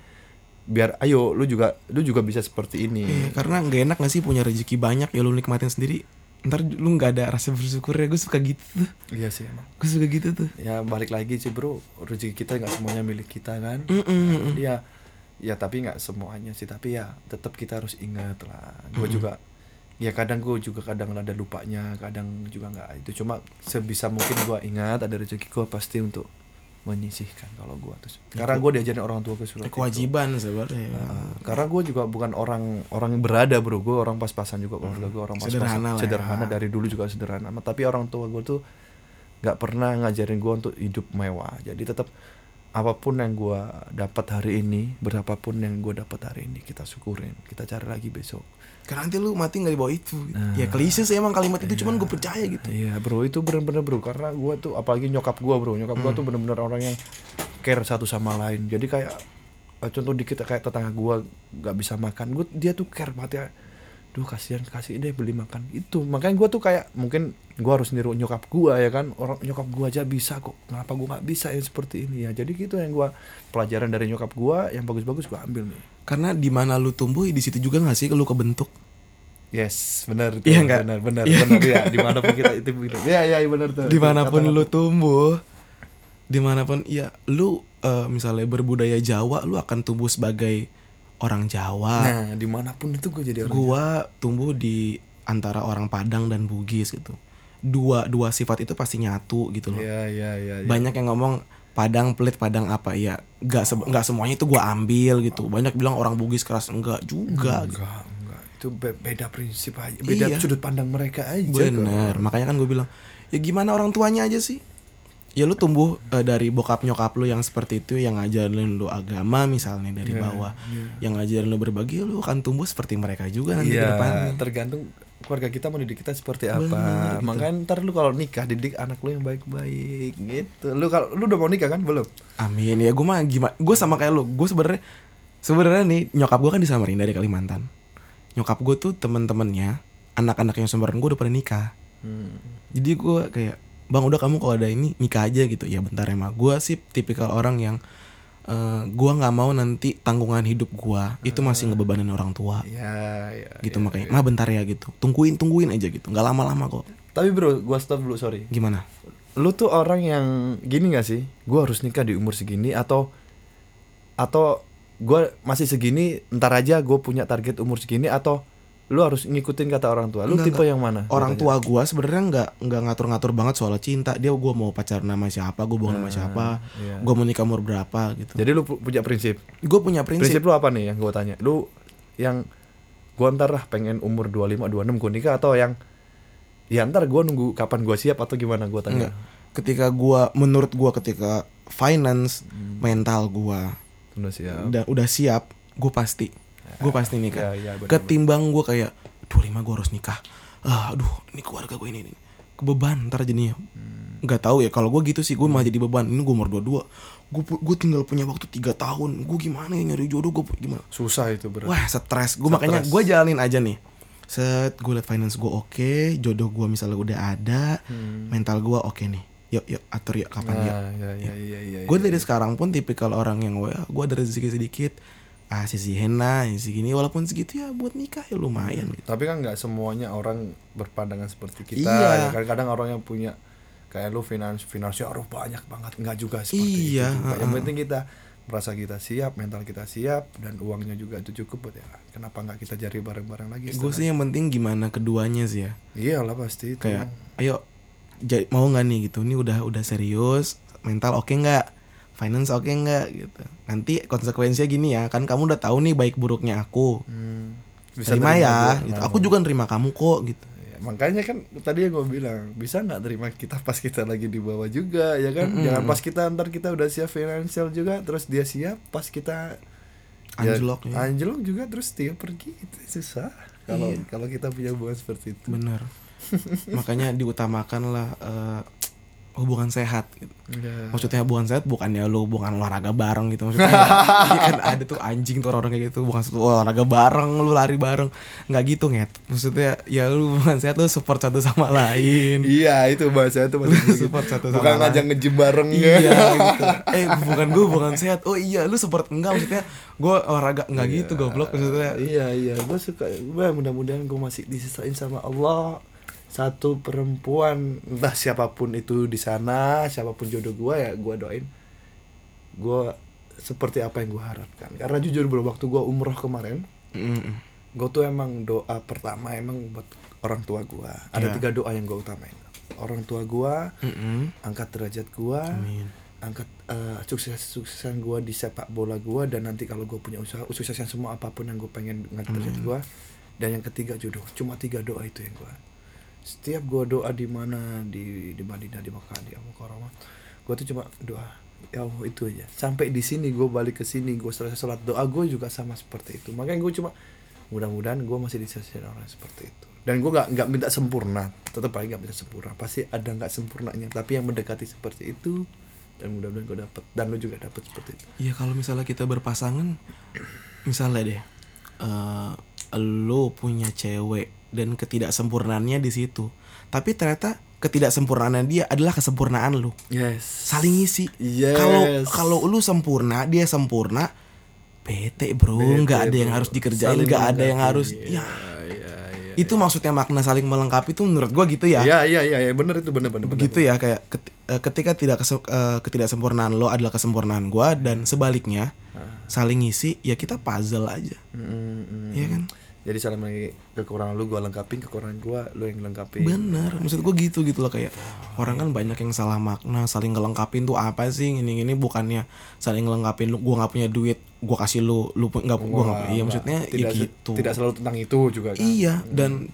biar ayo lu juga lu juga bisa seperti ini. Iya, karena nggak enak gak sih punya rezeki banyak ya lu nikmatin sendiri? Ntar lu nggak ada rasa bersyukur ya gue suka gitu tuh. Iya sih emang. Gue suka gitu tuh. Ya balik lagi sih bro. Rezeki kita nggak semuanya milik kita kan? Mm-mm, mm-mm. ya ya tapi nggak semuanya sih. Tapi ya tetap kita harus ingat lah. Gue juga ya kadang gue juga kadang ada lupanya kadang juga nggak. Itu cuma sebisa mungkin gue ingat ada rezeki gue pasti untuk menyisihkan kalau gue terus Ya, karena gue diajarin orang tua gue sudah kewajiban sebenarnya. Nah, karena gue juga bukan orang orang yang berada bro. Gue orang pas-pasan juga keluarga gue orang pas-pasan. Sederhana lah ya. sederhana dari dulu juga sederhana. Tapi orang tua gue tuh nggak pernah ngajarin gue untuk hidup mewah. Jadi tetap apa pun yang gue dapat hari ini berapapun yang gue dapat hari ini kita syukurin. Kita cari lagi besok karena nanti lu mati nggak di bawah itu. Nah. ya klise sih emang kalimat itu cuman gue percaya gitu. Iya bro itu bener-bener bro. Karena gue tuh apalagi nyokap gue bro. Nyokap gue tuh bener-bener orang yang care satu sama lain. Jadi kayak eh, contoh dikit kayak tetangga gue nggak bisa makan. Gue dia tuh care banget ya duh kasihan kasih deh beli makan itu. Makanya gue tuh kayak mungkin gue harus niru nyokap gue ya kan. Orang nyokap gue aja bisa kok. Kenapa gue nggak bisa yang seperti ini ya? Jadi gitu yang gue pelajaran dari nyokap gue yang bagus-bagus gue ambil nih. Karena di mana lu tumbuh di situ juga nggak sih lu kebentuk? Yes benar itu Iya nggak? benar benar Iya. benar. Ya di mana pun kita itu begitu. Ya ya ya, benar tuh. Di mana pun Kata- lu tumbuh di mana pun ya lu eh, misalnya berbudaya Jawa lu akan tumbuh sebagai orang Jawa Nah, di mana pun itu gue jadi orang. gua tumbuh di antara orang Padang dan Bugis gitu dua dua sifat itu pasti nyatu gitu loh Iya, iya, iya. iya. banyak yang ngomong Padang pelit Padang apa ya nggak se- nggak semuanya itu gua ambil gitu banyak bilang orang Bugis keras enggak juga gitu. Enggak, enggak. Itu be- beda prinsip aja. Beda Iya. sudut pandang mereka aja. bener makanya kan gue bilang ya gimana orang tuanya aja sih ya lu tumbuh eh, dari bokap nyokap lu yang seperti itu yang ngajarin lu agama misalnya dari Iya, bawah iya. yang ngajarin lu berbagi lu akan tumbuh seperti mereka juga nanti ke Iya, depannya tergantung keluarga kita mendidik kita seperti Bener, apa. gitu. Makanya ntar lu kalau nikah didik anak lu yang baik-baik gitu. Lu kalau lu udah mau nikah kan belum? Amin ya gue mah gimana gue sama kayak lu gue sebenarnya sebenarnya nih nyokap gue kan di Samarinda dari Kalimantan nyokap gue tuh temen-temennya anak-anak yang Samarinda gue udah pada nikah Hmm. jadi gue kayak bang udah kamu kalau ada ini nikah aja gitu. Ya bentar emang gue sih tipikal orang yang eh, gua nggak mau nanti tanggungan hidup gua itu masih ngebebanin orang tua. Ya ya gitu makanya mah bentar ya gitu. Tungguin tungguin aja gitu. Nggak lama-lama kok. Tapi bro gua stop dulu sorry. Gimana? Lu tuh orang yang gini gak sih? Gua harus nikah di umur segini atau atau gua masih segini ntar aja gue punya target umur segini atau lu harus ngikutin kata orang tua. Lu Enggak, tipe yang mana orang katanya? tua gua sebenarnya nggak nggak ngatur-ngatur banget soal cinta. Dia gua mau pacaran sama siapa gua mau sama siapa iya. gua mau nikah umur berapa gitu. Jadi lu pu- punya prinsip? Gue punya prinsip, prinsip lu apa nih yang gue tanya? Lu yang gua ntar lah pengen umur 25 26 gue nikah atau yang ya ntar gua nunggu kapan gua siap atau gimana gua tanya? Enggak. Ketika gua menurut gua ketika finance Hmm. mental gua udah siap. udah udah siap gue pasti gue pasti nikah. Ya, ya, bener, ketimbang gue kayak 25 gue harus nikah. Ah, aduh ini keluarga gue ini, ini. Kebeban ntar jadinya. Hmm. nggak tahu ya kalau gue gitu sih gue malah jadi beban. Ini gue umur 22 gue gue tinggal punya waktu tiga tahun. Gue gimana ya nyari jodoh? Gue gimana? Susah itu bro. Wah stres. Gue makanya gue jalanin aja nih. Set gue liat finance gue oke jodoh gue misalnya udah ada mental gue oke nih. Yuk yuk atur yuk kapan yuk. Hmm. Nah, ya, ya, ya, ya, gue dari sekarang pun tipikal orang yang wah gue ada rezeki sedikit ah sisi henna sisi gini walaupun segitu ya buat nikah ya lumayan gitu. Tapi kan nggak semuanya orang berpandangan seperti kita. Iya. Ya, kadang-kadang orang yang punya kayak lu finans finansial harus banyak banget nggak juga seperti Iya, itu. juga. Yang heeh. penting kita merasa kita siap, mental kita siap dan uangnya juga itu cukup buat ya. Kenapa nggak kita cari bareng-bareng lagi? gue sih yang penting gimana keduanya sih ya Iyalah pasti itu. kayak ayo mau nggak nih gitu ini udah udah serius mental oke nggak finance oke nggak gitu. Nanti konsekuensinya gini ya kan kamu udah tahu nih baik buruknya aku. Hmm, terima terima ya gua. gitu. aku juga nerima kamu kok gitu. Ya, makanya kan tadi yang gue bilang bisa nggak terima kita pas kita lagi di bawah juga ya kan? Jangan pas kita ntar kita udah siap finansial juga terus dia siap pas kita Anjlok ya. anjlok juga terus dia pergi itu susah kalau Iya. kalau kita punya hubungan seperti itu. Bener. Makanya diutamakan lah eh, hubungan sehat gitu. Ya. maksudnya hubungan sehat bukan ya lu hubungan olahraga bareng gitu maksudnya iya kan ada tuh anjing tuh orang-orang kayak gitu bukan satu olahraga bareng lu lari bareng. Nggak gitu nget. Maksudnya ya lu hubungan sehat lu support satu sama lain. Iya itu bahasa itu Lu support satu sama bukan lain. ngajak nge-gym bareng. Iya ya. gitu. Eh bukan gue hubungan sehat. Oh iya lu support enggak maksudnya gue olahraga. Nggak gitu goblok maksudnya. Iya iya. Gue suka gue mudah-mudahan gue masih disisain sama Allah satu perempuan. Entah siapa pun itu di sana siapa pun jodoh gue ya gue doain. Gue seperti apa yang gue harapkan. Karena jujur bro waktu gue umroh kemarin Mm-mm. gue tuh emang doa pertama emang buat orang tua gue ada Iya. tiga doa yang gue utamain. Orang tua gue Mm-mm. angkat derajat gue Amin. angkat eh, sukses suksesan gue di sepak bola gue dan nanti kalau gue punya usaha suksesan semua apa pun yang gue pengen ngangkat derajat gue dan yang ketiga jodoh. Cuma tiga doa itu yang gue setiap gue doa di mana di di Madinah di Mekah di Al-Mukarramah gue tuh cuma doa ya Allah itu aja. Sampai di sini gue balik ke sini gue selesai sholat doa gue juga sama seperti itu. Makanya gue cuma mudah-mudahan gue masih disisihin orang seperti itu. Dan gue nggak nggak minta sempurna tetap aja nggak minta sempurna. Pasti ada nggak sempurnanya tapi yang mendekati seperti itu dan mudah-mudahan gue dapet dan lo juga dapet seperti itu. Iya kalau misalnya kita berpasangan, misalnya deh, eh lo punya cewek dan ketidaksempurnaannya di situ, tapi ternyata ketidaksempurnaan dia adalah kesempurnaan lu, yes. Saling ngisi. Yes. Kalau kalau lu sempurna, dia sempurna, bete bro, nggak ada yang harus dikerjain, nggak ada yang harus, ya. Itu maksudnya makna saling melengkapi itu menurut gua gitu ya. Iya iya iya iya. Bener itu bener bener begitu ya kayak eh, ketika tidak kese- eh, ketidaksempurnaan lo adalah kesempurnaan gua dan sebaliknya saling ngisi ya kita puzzle aja. Bener. Iya kan jadi saling lagi kekurangan lu gue lengkapin kekurangan gue lu yang lengkapin. Bener maksud gua gitu gitu loh kayak orang kan banyak yang salah makna saling ngelengkapin tuh apa sih? Ini ini bukannya saling ngelengkapin lu gua nggak punya duit gua kasih lu lu nggak gua nggak iya maksudnya ya tidak se- gitu. tidak selalu tentang itu juga kan? Iya dan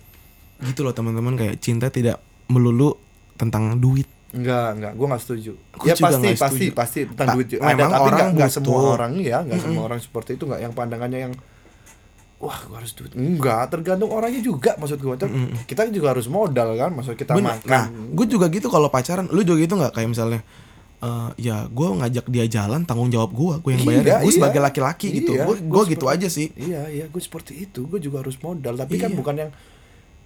gitu loh teman-teman kayak cinta tidak melulu tentang duit. Enggak, enggak, gue nggak setuju. Gua ya pasti, setuju. pasti tentang Ta- duit. Ada, memang tapi orang nggak nggak semua orang ya, nggak semua orang seperti itu nggak yang pandangannya yang wah gue harus duit. Enggak, tergantung orangnya juga maksud gue. Kita juga harus modal kan, maksud kita Bener. makan. Nah, gue juga gitu kalau pacaran. Lu juga gitu nggak? Kayak misalnya, eh ya gue ngajak dia jalan, tanggung jawab gue, gue yang bayar. Iya, gue iya. sebagai laki-laki gitu. Iya, Gue gua gue gitu aja sih. Iya, iya, gue seperti itu. Gue juga harus modal, tapi kan Iya. bukan yang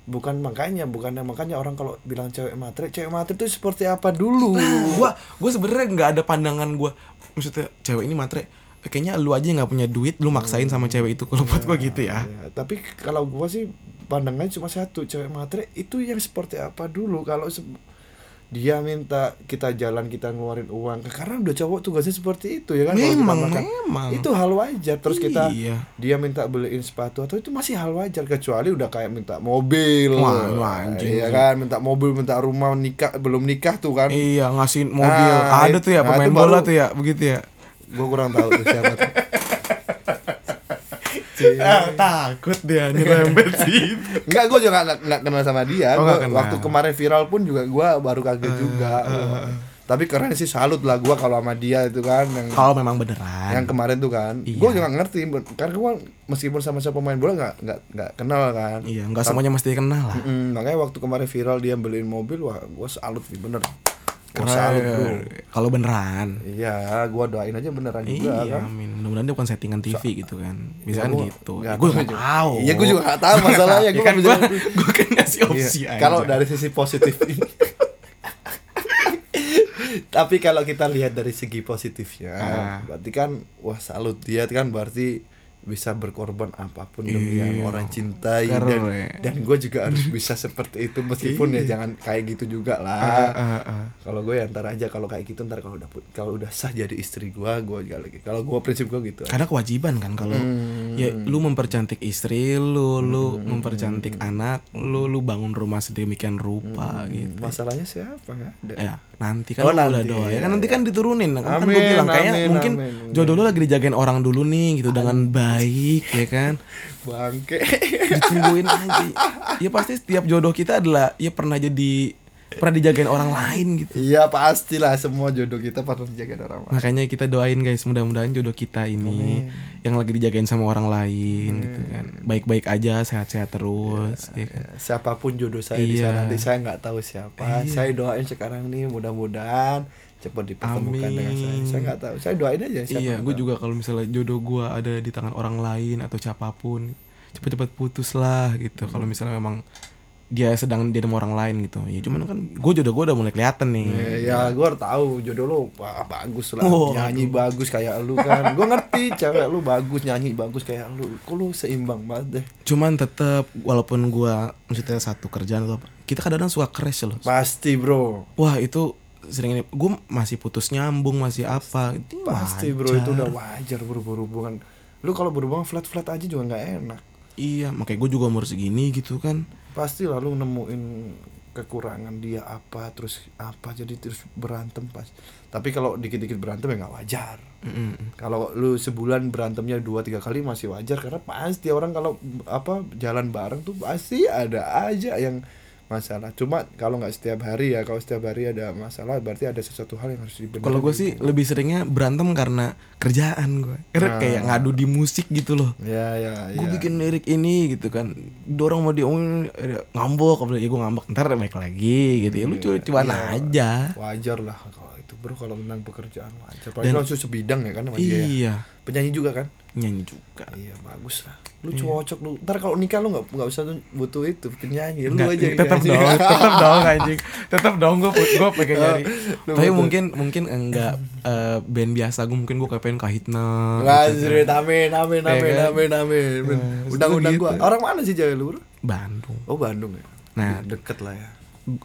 bukan makanya, bukan yang makanya orang kalau bilang cewek matre, cewek matre itu seperti apa dulu? gue gue sebenarnya nggak ada pandangan gue maksudnya cewek ini matre kayaknya lu aja nggak punya duit lu maksain sama cewek itu kalau buat gua gitu ya. Ya, tapi kalau gua sih pandangannya cuma satu cewek matre itu yang seperti apa dulu? Kalau se- dia minta kita jalan kita ngeluarin uang karena udah cowok tugasnya seperti itu ya kan? Kita memang makan. memang. itu hal wajar. Terus kita Iya. dia minta beliin sepatu atau itu masih hal wajar kecuali udah kayak minta mobil. Wah, anjing. Ya kan? Minta mobil minta rumah nikah belum nikah tuh kan? Iya ngasih mobil. Ah, ada tuh ya nah, pemain itu bola baru- tuh ya begitu ya gua kurang tahu tuh siapa tuh ah, takut dia nyerempet sih Enggak, gue juga nggak nggak kenal sama dia. Oh, Gua kenal. waktu kemarin viral pun juga gue baru kaget juga. Tapi keren sih salut lah gue kalau sama dia itu kan yang kalau memang beneran yang kemarin tuh kan. Iya. Gue juga ngerti karena gue meskipun sama-sama pemain bola nggak nggak nggak kenal kan. iya nggak semuanya mesti kenal lah Mm, makanya waktu kemarin viral dia beliin mobil wah gue salut sih bener. Keren. kalau beneran Iya, gue doain aja beneran juga iya kan. amin mudah-mudahan dia bukan settingan TV gitu kan bisa kan gua gitu gue tahu nggak juga. tahu Iya, gue juga nggak tahu masalahnya. ya Gue kan bisa- gue kan ngasih opsi Iya, aja. Kalau dari sisi positif Tapi kalau kita lihat dari segi positifnya, Ah. berarti kan wah salut dia kan berarti bisa berkorban apa pun demi yang Iya. orang cintai Keren. dan dan gue juga harus bisa seperti itu meskipun ya jangan kayak gitu juga Ah, lah. ah, ah. Kalau gue ya ntar aja kalau kayak gitu ntar kalau udah kalau udah sah jadi istri gue gue juga lagi. Kalau gue prinsip gue gitu. Karena kewajiban kan kalau Hmm. ya lu mempercantik istri lu, lu mempercantik anak lu, lu bangun rumah sedemikian rupa gitu. Masalahnya siapa ada. Ya, nanti kan Oh, lu udah nanti, doa ya ya, kan nanti ya. kan diturunin kan, kan gue Amin, bilang kayak amin, mungkin amin. jodoh lu lagi dijagain orang dulu nih gitu dengan baik ya kan Bangke. ditungguin aja ya pasti setiap jodoh kita adalah ya pernah jadi pernah dijagain orang lain gitu Iya pastilah semua jodoh kita pernah dijaga orang lain. makanya kita doain guys mudah-mudahan jodoh kita ini yang lagi dijagain sama orang lain gitu kan baik-baik aja sehat-sehat terus ya kan? Siapa pun jodoh saya di Iya. sana nanti saya nggak tahu siapa. Saya doain sekarang nih mudah-mudahan cepat dipertemukan dengan saya. Amin. Saya nggak tahu. Saya doain aja siapa. iya gue juga kalau misalnya jodoh gue ada di tangan orang lain atau siapa pun cepet-cepet putus lah gitu kalau misalnya memang dia sedang dia sama orang lain gitu ya cuman kan gue jodoh gue udah mulai kelihatan nih Eh, Ya, gue tahu jodoh lu wah, bagus lah, Oh, nyanyi bagus kayak lu kan. Gue ngerti cewek lu bagus nyanyi bagus kayak lu. Kok lu seimbang banget deh. cuman tetap walaupun gue maksudnya satu kerjaan atau apa kita kadang-kadang suka crash loh Pasti bro. wah itu sering ini gue masih putus nyambung masih apa itu Pasti bro itu udah wajar bro berhubungan. Lu kalau berhubungan flat-flat aja juga nggak enak. iya makanya gue juga umur segini gitu kan pasti lalu nemuin kekurangan dia apa terus apa jadi terus berantem pas tapi kalau dikit-dikit berantem ya nggak wajar Mm-mm. kalau lu sebulan berantemnya dua tiga kali masih wajar karena pasti orang kalau apa jalan bareng tuh pasti ada aja yang masalah. Cuma kalau nggak setiap hari ya kalau setiap hari ada masalah berarti ada sesuatu hal yang harus dibenahi kalau gue sih lebih seringnya berantem karena kerjaan gue karena Nah. kayak ngadu di musik gitu loh. Ya ya gue ya. bikin lirik ini gitu kan. Dorong mau diomongin ngambek apa ya gue ngambek. Ntar baik lagi gitu ya. Lu cu- cuman Iya. aja. Wajar lah kalau itu bro. Kalau tentang pekerjaan wajar. Apalagi langsung sebidang ya kan sama dia ya. iya. Penyanyi juga kan nyanyi juga Iya bagus lah. Lu cocok lu. Ntar kalau nikah lu nggak nggak usah tuh butuh itu penyanyi. Lu Nggak, aja tetap dong tetap dong anjing tetap dong gue gue pengen nyari tapi betul. mungkin mungkin enggak eh, band biasa gue mungkin gue pengen kahitna Lazrit, amin, amin, Ya amin, kan? amin, amin. Nah, Undang-undang gitu. gua. Orang mana sih cewek lu? Bandung Oh, Bandung ya. Nah. deket lah ya.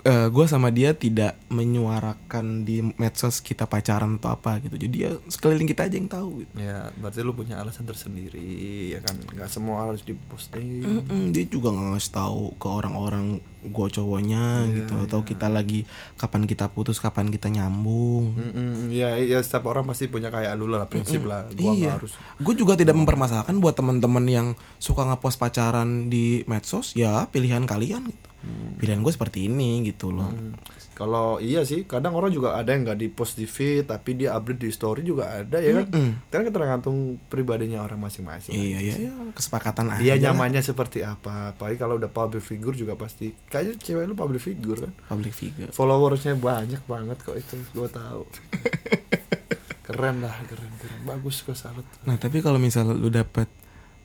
Gue sama dia tidak menyuarakan di medsos kita pacaran atau apa gitu jadi ya sekeliling kita aja yang tahu gitu. Ya, berarti lu punya alasan tersendiri, ya kan? Nggak semua harus diposting. Mm-mm, dia juga nggak ngasih tahu ke orang-orang gue cowoknya Iya, gitu atau kita lagi kapan kita putus kapan kita nyambung Mm-mm, ya, ya setiap orang pasti punya kayak lu lah prinsip lah. Gua nggak iya harus. gue juga tidak mempermasalahkan buat teman-teman yang suka ngepost pacaran di medsos ya pilihan kalian gitu pilihan gue seperti ini gitu loh Hmm. Kalau iya sih, kadang orang juga ada yang nggak di post di feed, tapi dia update di story juga ada ya kan. Mm-mm. Kan tergantung pribadinya orang masing-masing. iya iya iya kesepakatan aja lah. nyamannya seperti apa. Apalagi kalau udah public figure juga pasti. Kayaknya cewek lu public figure kan. public figure Followersnya banyak banget kok itu, gue tahu. keren lah, keren, keren. Bagus kok salut. nah tapi kalau misalnya lu dapet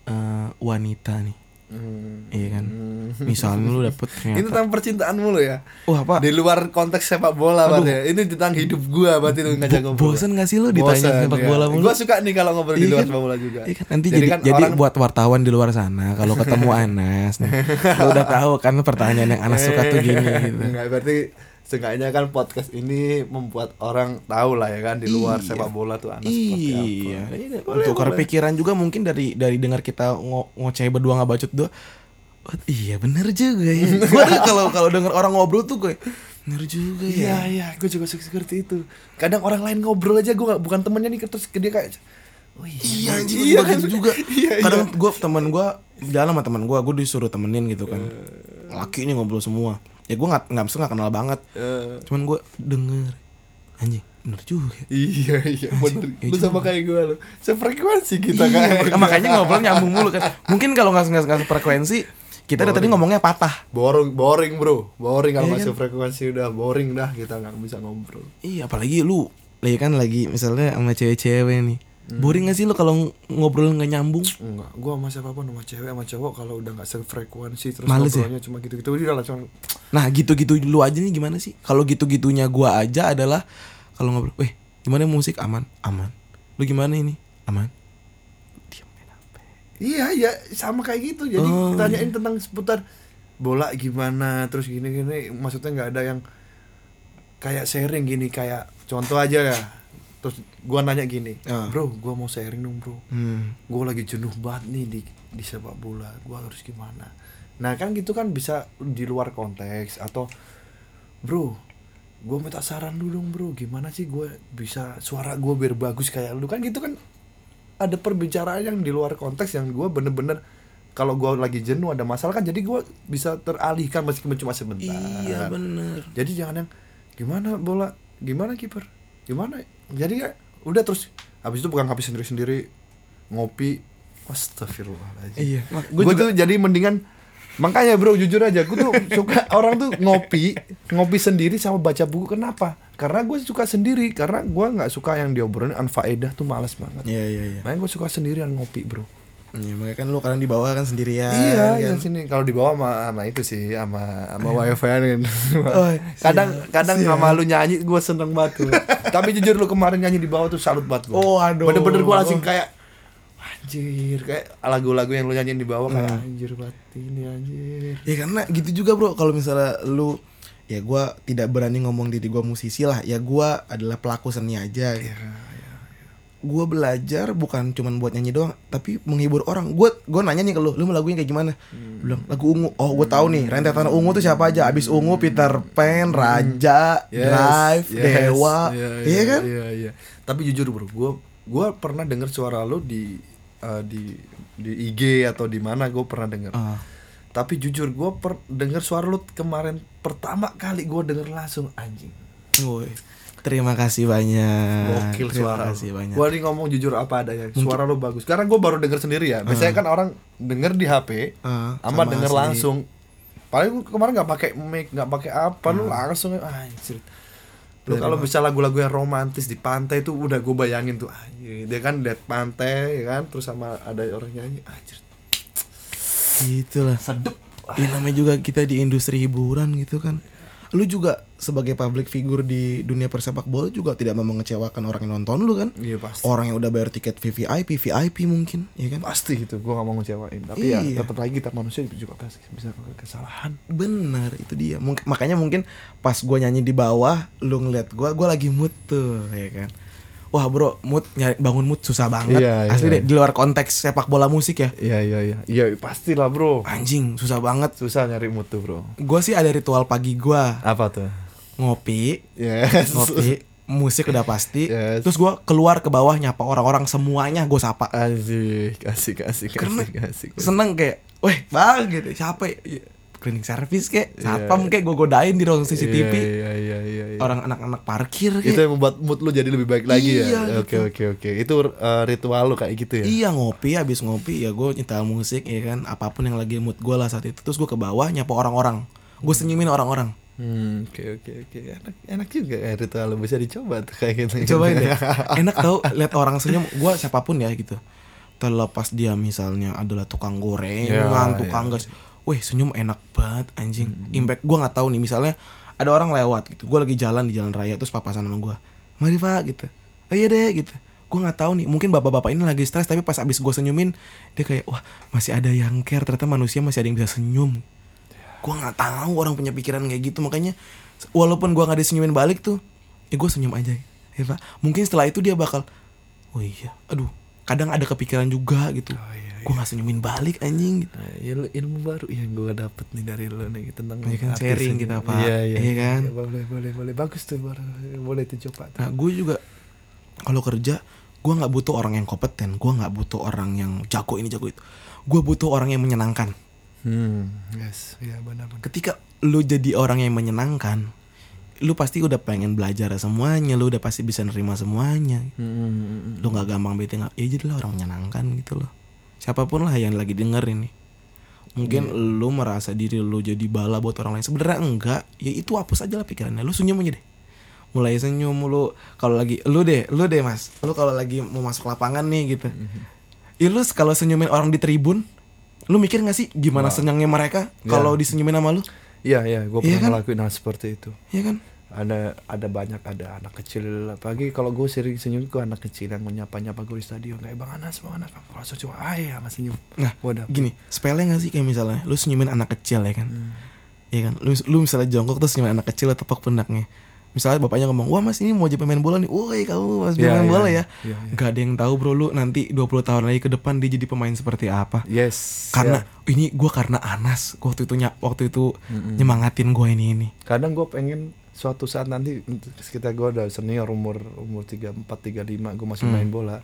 eh, wanita nih Hmm. Iya kan? Hmm. Misalnya lu dapet Ini ternyata tentang percintaan mulu ya. wah apa Di luar konteks sepak bola berarti ya. Ini tentang hidup gua berarti lu ngajak ngobrol. bosen gak sih lu ditanya Bosen, sepak ya. bola mulu Gua suka nih kalau ngobrol di Iya luar kan? sepak bola juga. Iya kan, nanti jadi jadi, kan orang buat wartawan di luar sana kalau ketemu Anas nih, lu udah tahu kan pertanyaan yang Anas suka tuh gini gitu. Enggak berarti seenggaknya kan podcast ini membuat orang tahu lah ya kan di luar Iya. sepak bola tuh Anas seperti Iya, apa. iya. Boleh. pikiran juga mungkin dari dari dengar kita ngo ngoceh berdua nggak bacot dua. Oh, iya bener juga ya. Gue tuh kalau kalau denger orang ngobrol tuh gue bener juga Iya ya. iya, gue juga suka seperti itu. Kadang orang lain ngobrol aja gue bukan temennya nih terus dia kayak Oh Iya anjing iya, gue gitu juga. Iya, Kadang gue teman gue jalan sama teman gue, gue disuruh temenin gitu kan. Eh. Laki ini ngobrol semua. Ya gue nggak nggak nggak kenal banget. Eh, Cuman gue denger anjing bener juga. iya iya bener. iya Lu sama kayak gue lu. Sefrekuensi kita kan. Iya, makanya ngobrol nyambung mulu kan. Mungkin kalau nggak nggak nggak frekuensi, kita dari tadi ngomongnya patah. Boring, boring bro, boring kalau Iya masih frekuensi udah boring dah kita nggak bisa ngobrol. Iya, apalagi lu lagi kan lagi misalnya sama cewek-cewek nih. Boring gak sih lu kalau ng- ngobrol nggak nyambung? Enggak, gua sama siapa pun sama cewek sama cowok kalau udah nggak sefrekuensi terus Males ya? ngobrolnya cuma gitu-gitu udah lah cuma Nah, gitu-gitu lu aja nih gimana sih? Kalau gitu-gitunya gua aja adalah kalau ngobrol, "Weh, gimana musik aman?" Aman. Lu gimana ini? Aman. Iya iya sama kayak gitu. Jadi Oh, tanyain tentang seputar bola gimana terus gini-gini. Maksudnya nggak ada yang kayak sharing gini kayak contoh aja ya. Terus gua nanya gini Ah. bro gua mau sharing dong bro. Hmm. gua lagi jenuh banget nih di di sepak bola. Gua harus gimana? Nah kan gitu kan bisa di luar konteks atau bro gua minta saran dulu dong bro. Gimana sih gua bisa suara gua biar bagus kayak lu? Kan gitu kan ada perbicaraan yang di luar konteks yang gua bener-bener kalau gua lagi jenuh ada masalah kan jadi gua bisa teralihkan meskipun cuma sebentar. Iya, bener. jadi jangan yang gimana bola? Gimana kiper? Gimana? Jadi ya udah terus habis itu bukan habis sendiri sendiri ngopi. Astagfirullahaladzim. Iya, gue tuh jadi mendingan makanya bro jujur aja gue tuh suka orang tuh ngopi ngopi sendiri sama baca buku. Kenapa karena gue suka sendiri karena gue nggak suka yang diobrolin anfaedah tuh males banget Iya, iya, iya. makanya gue suka sendirian ngopi bro Iya, makanya kan lu kadang di bawah kan sendirian. iya kan? yang sini kalau di bawah sama, sama itu sih sama sama wifi kan Oh, kadang siap, kadang siap. sama lu nyanyi gue seneng banget tuh. tapi jujur lu kemarin nyanyi di bawah tuh salut banget gue Oh, aduh. bener-bener gue langsung kayak anjir kayak lagu-lagu yang lu nyanyiin di bawah kayak Hmm. anjir banget ini anjir Ya karena gitu juga bro kalau misalnya lu ya gua tidak berani ngomong diri gua musisi lah. Ya gua adalah pelaku seni aja. Iya, gua belajar bukan cuman buat nyanyi doang tapi menghibur orang. Gua gua nanya nih ke lu lu mau lagunya kayak gimana? Hmm. Bilang lagu ungu. Oh gua tahu nih rentetan ungu tuh siapa aja. Abis ungu Peter Pan Raja Yes, Drive yes, Dewa. iya, iya kan? iya iya. Tapi jujur bro gue gue pernah denger suara lu di eh, di di IG atau di mana gue pernah denger. Ah. Tapi jujur gue per denger suara lu kemarin pertama kali gue denger langsung anjing Woi, terima kasih banyak Gokil terima suara kasih banyak Gua nih ngomong jujur apa adanya. Suara lu bagus. Karena gua baru denger sendiri ya. Biasanya kan orang denger di HP, Ah, sama, sama denger asli. langsung. Paling gua kemarin nggak pakai mic, nggak pakai apa, lu langsung anjir. Lu kalau bisa lagu-lagu yang romantis di pantai tuh udah gue bayangin tuh anjir. Dia kan liat pantai ya kan, terus sama ada orang nyanyi anjir. Gitulah. Sedep. Ya namanya juga kita di industri hiburan gitu kan. Lu juga sebagai public figure di dunia persepak bola juga tidak mau mengecewakan orang yang nonton lu kan. Iya pasti. Orang yang udah bayar tiket VVIP, VIP mungkin, ya kan? Pasti itu gua nggak mau ngecewain. Tapi ya Iya. tetap lagi kita manusia juga pasti bisa kesalahan. Benar, itu dia. Mung- makanya mungkin pas gua nyanyi di bawah, lu ngeliat gua, gua lagi mood tuh, ya kan? Wah bro, mood nyari bangun mood susah banget. Iya, Asli iya. deh, di luar konteks sepak bola musik ya. Iya iya iya. Iya pastilah bro. Anjing, susah banget. Susah nyari mood tuh bro. Gua sih ada ritual pagi gua Apa tuh? ngopi, Yes. ngopi musik udah pasti Yes. terus gua keluar ke bawah nyapa orang-orang semuanya gue sapa Asik, asik, asik, Karena asik, asik. seneng kayak weh bang gitu siapa ya? Cleaning service kayak satpam kayak gue godain di ruang CCTV Iya, iya, iya, iya. orang anak-anak parkir itu kayak yang membuat mood lu jadi lebih baik lagi Iya, ya. Oke, oke, oke. Itu uh, ritual lu kayak gitu ya. iya ngopi habis ngopi ya gue nyetel musik ya kan apa pun yang lagi mood gue lah saat itu terus gue ke bawah nyapa orang-orang gue senyumin orang-orang Hmm, oke, oke, oke. Enak, enak juga ya ritual bisa dicoba tuh kayak gitu. cobain deh enak tau lihat orang senyum gue siapa pun ya gitu terlepas dia misalnya adalah tukang gorengan Iya, tukang iya. gas weh senyum enak banget anjing. Impact gue nggak tahu nih misalnya ada orang lewat gitu gue lagi jalan di jalan raya terus papasan sama gue mari pak gitu. Oh iya deh gitu. Gue nggak tahu nih mungkin bapak-bapak ini lagi stres tapi pas abis gue senyumin dia kayak wah masih ada yang care ternyata manusia masih ada yang bisa senyum. Gue nggak tahu orang punya pikiran kayak gitu makanya walaupun gue nggak disenyumin balik tuh ya gue senyum aja ya pak. Mungkin setelah itu dia bakal oh iya aduh kadang ada kepikiran juga gitu. Oh, iya, gue nggak senyumin balik anjing gitu Nah, ya lu- ilmu baru yang gue dapet nih dari lo nih tentang Iya kan, sharing kita, Pak. Iya iya. Iya kan? Iya, boleh boleh boleh bagus tuh boleh boleh tuh coba. tuh. nah gue juga kalau kerja gue nggak butuh orang yang kompeten gue nggak butuh orang yang jago ini jago itu gue butuh orang yang menyenangkan Hmm yes iya benar benar. ketika lu jadi orang yang menyenangkan lu pasti udah pengen belajar semuanya lu udah pasti bisa nerima semuanya Hmm, hmm, hmm, hmm. lu nggak gampang bete nggak ya jadilah orang menyenangkan gitu loh siapa pun lah yang lagi denger ini mungkin lu merasa diri lu jadi bala buat orang lain. Sebenarnya enggak. Ya itu hapus aja lah pikirannya. Lu senyum aja deh. Mulai senyum lu. Kalau lagi lu deh lu deh mas. Lu kalau lagi mau masuk lapangan nih gitu. Ya lu kalau senyumin orang di tribun lu mikir gak sih gimana senangnya mereka kalau disenyumin sama lu? Iya iya. Gue Iya pernah kan? ngelakuin hal seperti itu. ya kan Ada ada banyak ada anak kecil apalagi kalau gue sering senyum ke anak kecil yang menyapa nyapa gue di stadion kayak bang Anas bang Anas kamu langsung cuma ayah sama senyum. nah Wadah. gini sepele gak sih kayak misalnya lu senyumin anak kecil ya kan Hmm. Iya kan, lu, lu misalnya jongkok terus senyumin anak kecil tepok pundaknya Misalnya bapaknya ngomong, wah mas ini mau jadi pemain bola nih Woi kamu mas Iya, pemain iya, bola ya iya, iya. Gak ada yang tahu bro lu nanti 20 tahun lagi ke depan dia jadi pemain seperti apa Yes. Karena ya. ini gua karena Anas Waktu itu waktu itu nyemangatin gue ini ini kadang gue pengen suatu saat nanti kita gue udah senior umur umur tiga empat tiga lima gue masih Hmm. main bola.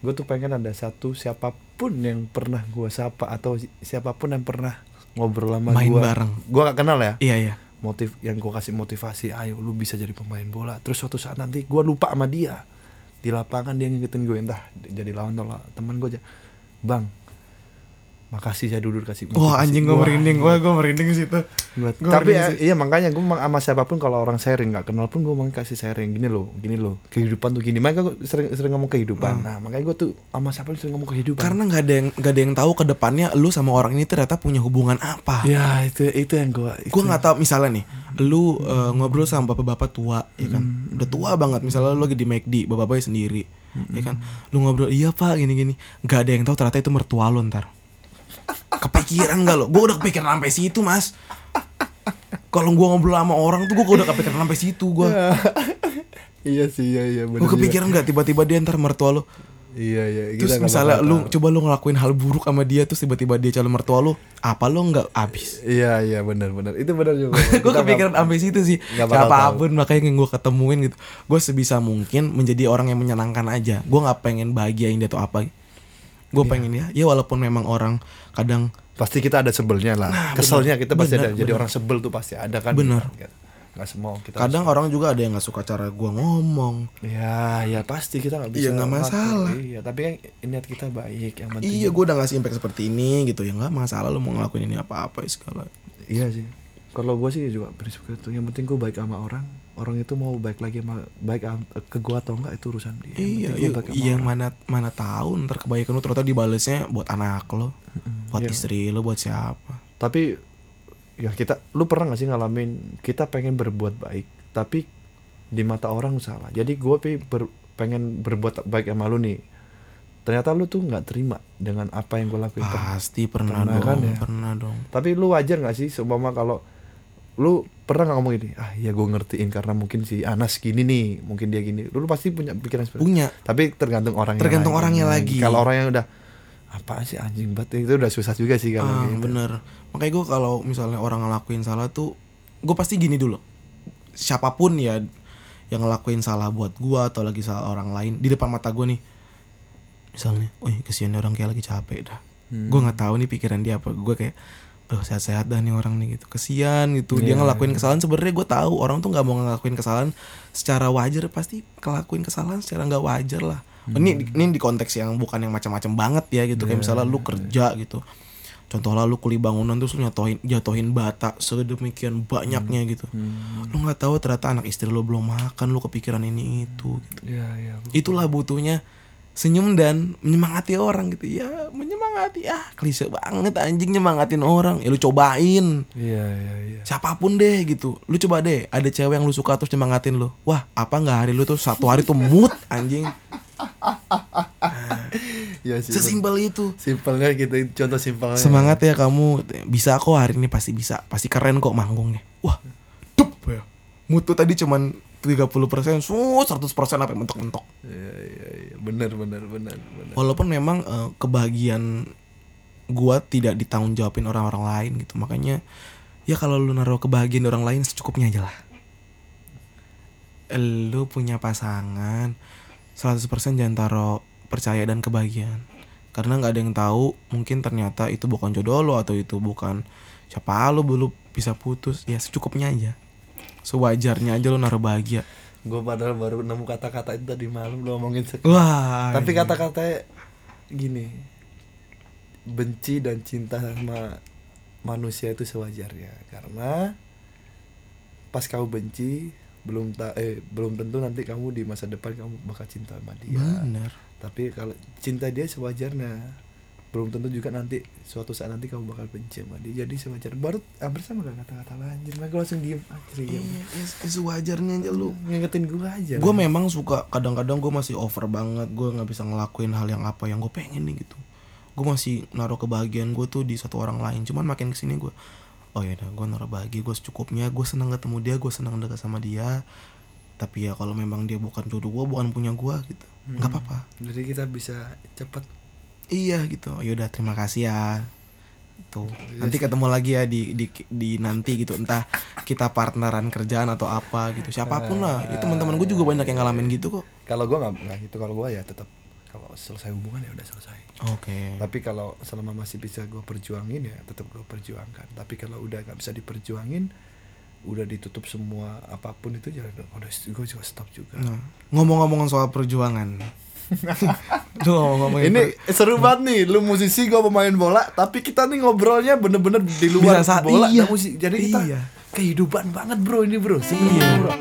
Gue tuh pengen ada satu siapa pun yang pernah gue sapa atau si- siapa pun yang pernah ngobrol sama Main gue bareng. gue gak kenal ya? Iya iya. Motif yang gue kasih motivasi ayo lu bisa jadi pemain bola. Terus suatu saat nanti gue lupa sama dia. Di lapangan dia ngingetin gue entah jadi lawan atau teman gue aja bang makasih saya dulu kasih. Wah motivasi." anjing gue merinding. Wah gue merinding sih tuh tapi ya, iya makanya gue sama siapa pun kalau orang sharing nggak kenal pun gue mau kasih sharing. Gini loh gini loh. Kehidupan tuh gini. Makanya gue sering sering ngomong kehidupan. Nah makanya gue tuh sama siapa sering ngomong kehidupan. Karena gak ada yang gak ada yang tahu ke depannya lu sama orang ini ternyata punya hubungan apa. Ya itu itu yang gue gue nggak tahu misalnya nih lu eh, ngobrol sama bapak-bapak tua ya kan? Udah tua banget misalnya lu lagi di McD bapak-bapaknya sendiri ya kan? Lu ngobrol iya pak gini-gini. Nggak ada yang tahu ternyata itu mertua lu ntar kepikiran nggak lo? Gue udah kepikiran sampai situ mas. Kalau gue ngobrol sama orang tuh gue udah kepikiran sampai situ gue iya. Sih iya iya gue kepikiran nggak tiba-tiba dia ntar mertua lu iya iya terus kita nggak misalnya lu coba lu ngelakuin hal buruk sama dia terus tiba-tiba dia calon mertua lu apa lu nggak abis iya iya benar benar itu benar juga. Gue kepikiran sampai situ sih. siapa pun makanya yang gue ketemuin gitu. Gue sebisa mungkin menjadi orang yang menyenangkan aja. Gue nggak pengen bahagiain dia atau apa. Gue pengen ya ya walaupun memang orang kadang pasti kita ada sebelnya lah Nah, keselnya bener, kita pasti bener, ada jadi bener. orang sebel tuh pasti ada kan Bener. nggak semua kita kadang orang juga ada yang nggak suka cara gue ngomong Ya, ya pasti kita nggak bisa. Iya, nggak ngatur. masalah. Iya, tapi kan niat kita baik yang penting. iya gue udah ngasih impact seperti ini gitu ya nggak masalah lu mau ngelakuin ini apa apa segala Iya sih. Kalau gue sih juga prinsip itu. Yang penting gue baik sama orang. Orang itu mau baik lagi sama baik ke gue atau enggak itu urusan dia. Iya iya, gua iya mana mana tahu ntar kebaikan lu ternyata dibalesnya buat anak lo buat iya. istri lo buat siapa Tapi ya kita, lu pernah gak sih ngalamin kita pengen berbuat baik, tapi di mata orang salah. Jadi gue pengen berbuat baik sama lu nih. Ternyata lu tuh nggak terima dengan apa yang gue lakuin. pasti pernah, Pernah dong kan ya? pernah dong Tapi lu wajar gak sih seumpama kalau lu pernah nggak ngomong ini ah ya gue ngertiin karena mungkin si Anas gini nih mungkin dia gini lu pasti punya pikiran seperti itu punya tapi tergantung orangnya Tergantung orangnya lagi. kalau orang yang udah apa sih anjing banget itu udah susah juga sih kalau Ah, gitu. bener makanya gue kalau misalnya orang ngelakuin salah tuh gue pasti gini dulu siapa pun ya yang ngelakuin salah buat gue atau lagi salah orang lain di depan mata gue nih misalnya, wih kesian orang kayak lagi capek dah. Hmm. Gue nggak tahu nih pikiran dia apa. Gue kayak, aduh sehat-sehat dah nih orang nih gitu. Kesian gitu. Dia Iya, ngelakuin kesalahan sebenarnya gue tahu orang tuh nggak mau ngelakuin kesalahan secara wajar pasti ngelakuin kesalahan secara nggak wajar lah. Ini ini di konteks yang bukan yang macam-macam banget ya gitu. Kayak misalnya lu kerja gitu. Contohnya lu kuli bangunan terus lu nyatohin jatuhin bata sedemikian banyaknya gitu. Lu nggak tahu ternyata anak istri lu belum makan, lu kepikiran ini itu gitu. Iya, iya. Itulah butuhnya senyum dan menyemangati orang gitu. Ya menyemangati. Ah klise banget anjing nyemangatin orang. Ya lu cobain. Iya iya iya. siapa pun deh gitu. Lu coba deh ada cewek yang lu suka terus nyemangatin lu. Wah apa nggak hari lu tuh satu hari tuh mood anjing? Sih. sesimpel itu. Simpelnya gitu contoh simpelnya. semangat ya kamu. Bisa kok hari ini pasti bisa. Pasti keren kok manggungnya. Wah dup ya. Mutu tadi cuman 30% persen, 100% apa mentok-mentok. Iya iya iya. Benar benar benar benar. Walaupun memang eh, kebahagiaan gua tidak ditanggung jawabin orang-orang lain gitu. Makanya ya kalau lu naruh kebahagiaan orang lain secukupnya aja lah. Lu punya pasangan 100% jangan taruh percaya dan kebahagiaan. Karena nggak ada yang tahu mungkin ternyata itu bukan jodoh lo atau itu bukan siapa lo belum bisa putus ya secukupnya aja sewajarnya aja lo naruh bahagia Gue padahal baru nemu kata-kata itu tadi malam lo ngomongin sek- wah Tapi ini. kata-katanya gini. Benci dan cinta sama manusia itu sewajarnya karena pas kamu benci belum ta eh belum tentu nanti kamu di masa depan kamu bakal cinta sama dia. bener Tapi kalau cinta dia sewajarnya belum tentu juga nanti suatu saat nanti kamu bakal benci sama dia. Jadi sewajar baru hampir sama gak kata-kata lanjut gue langsung diem akhirnya diem. Iya ya, sewajarnya aja lu. Ngingetin gue aja. Gue memang suka kadang-kadang gue masih over banget. Gue nggak bisa ngelakuin hal yang apa yang gue pengen nih gitu. Gue masih naruh kebahagiaan gue tuh di satu orang lain. Cuman makin ke sini gue oh ya gue naruh bahagia gue secukupnya. Gue seneng ketemu dia gue seneng dekat sama dia. Tapi ya kalau memang dia bukan jodoh gue bukan punya gue gitu. Nggak apa-apa. Jadi kita bisa cepat iya gitu. Ya udah terima kasih ya. Tuh nanti ketemu lagi ya di di di nanti gitu. Entah kita partneran kerjaan atau apa gitu. Siapa pun lah. Itu teman-teman gue juga banyak yang ngalamin gitu kok. Kalau gue nggak gitu. Kalau gue ya tetap kalau selesai hubungan ya udah selesai. Oke. Tapi kalau selama masih bisa gue perjuangin ya tetap gue perjuangkan. Tapi kalau udah nggak bisa diperjuangin udah ditutup semua apa pun itu ya udah udah gue juga stop juga. Nah, ngomong-ngomong soal perjuangan. Lu ngomong-ngomongin ini seru banget nih lu musisi gue pemain bola tapi kita nih ngobrolnya bener-bener di luar Bisa saat- bola iya. musik jadi kita Iya. kehidupan banget bro ini bro sebenarnya Iya. bro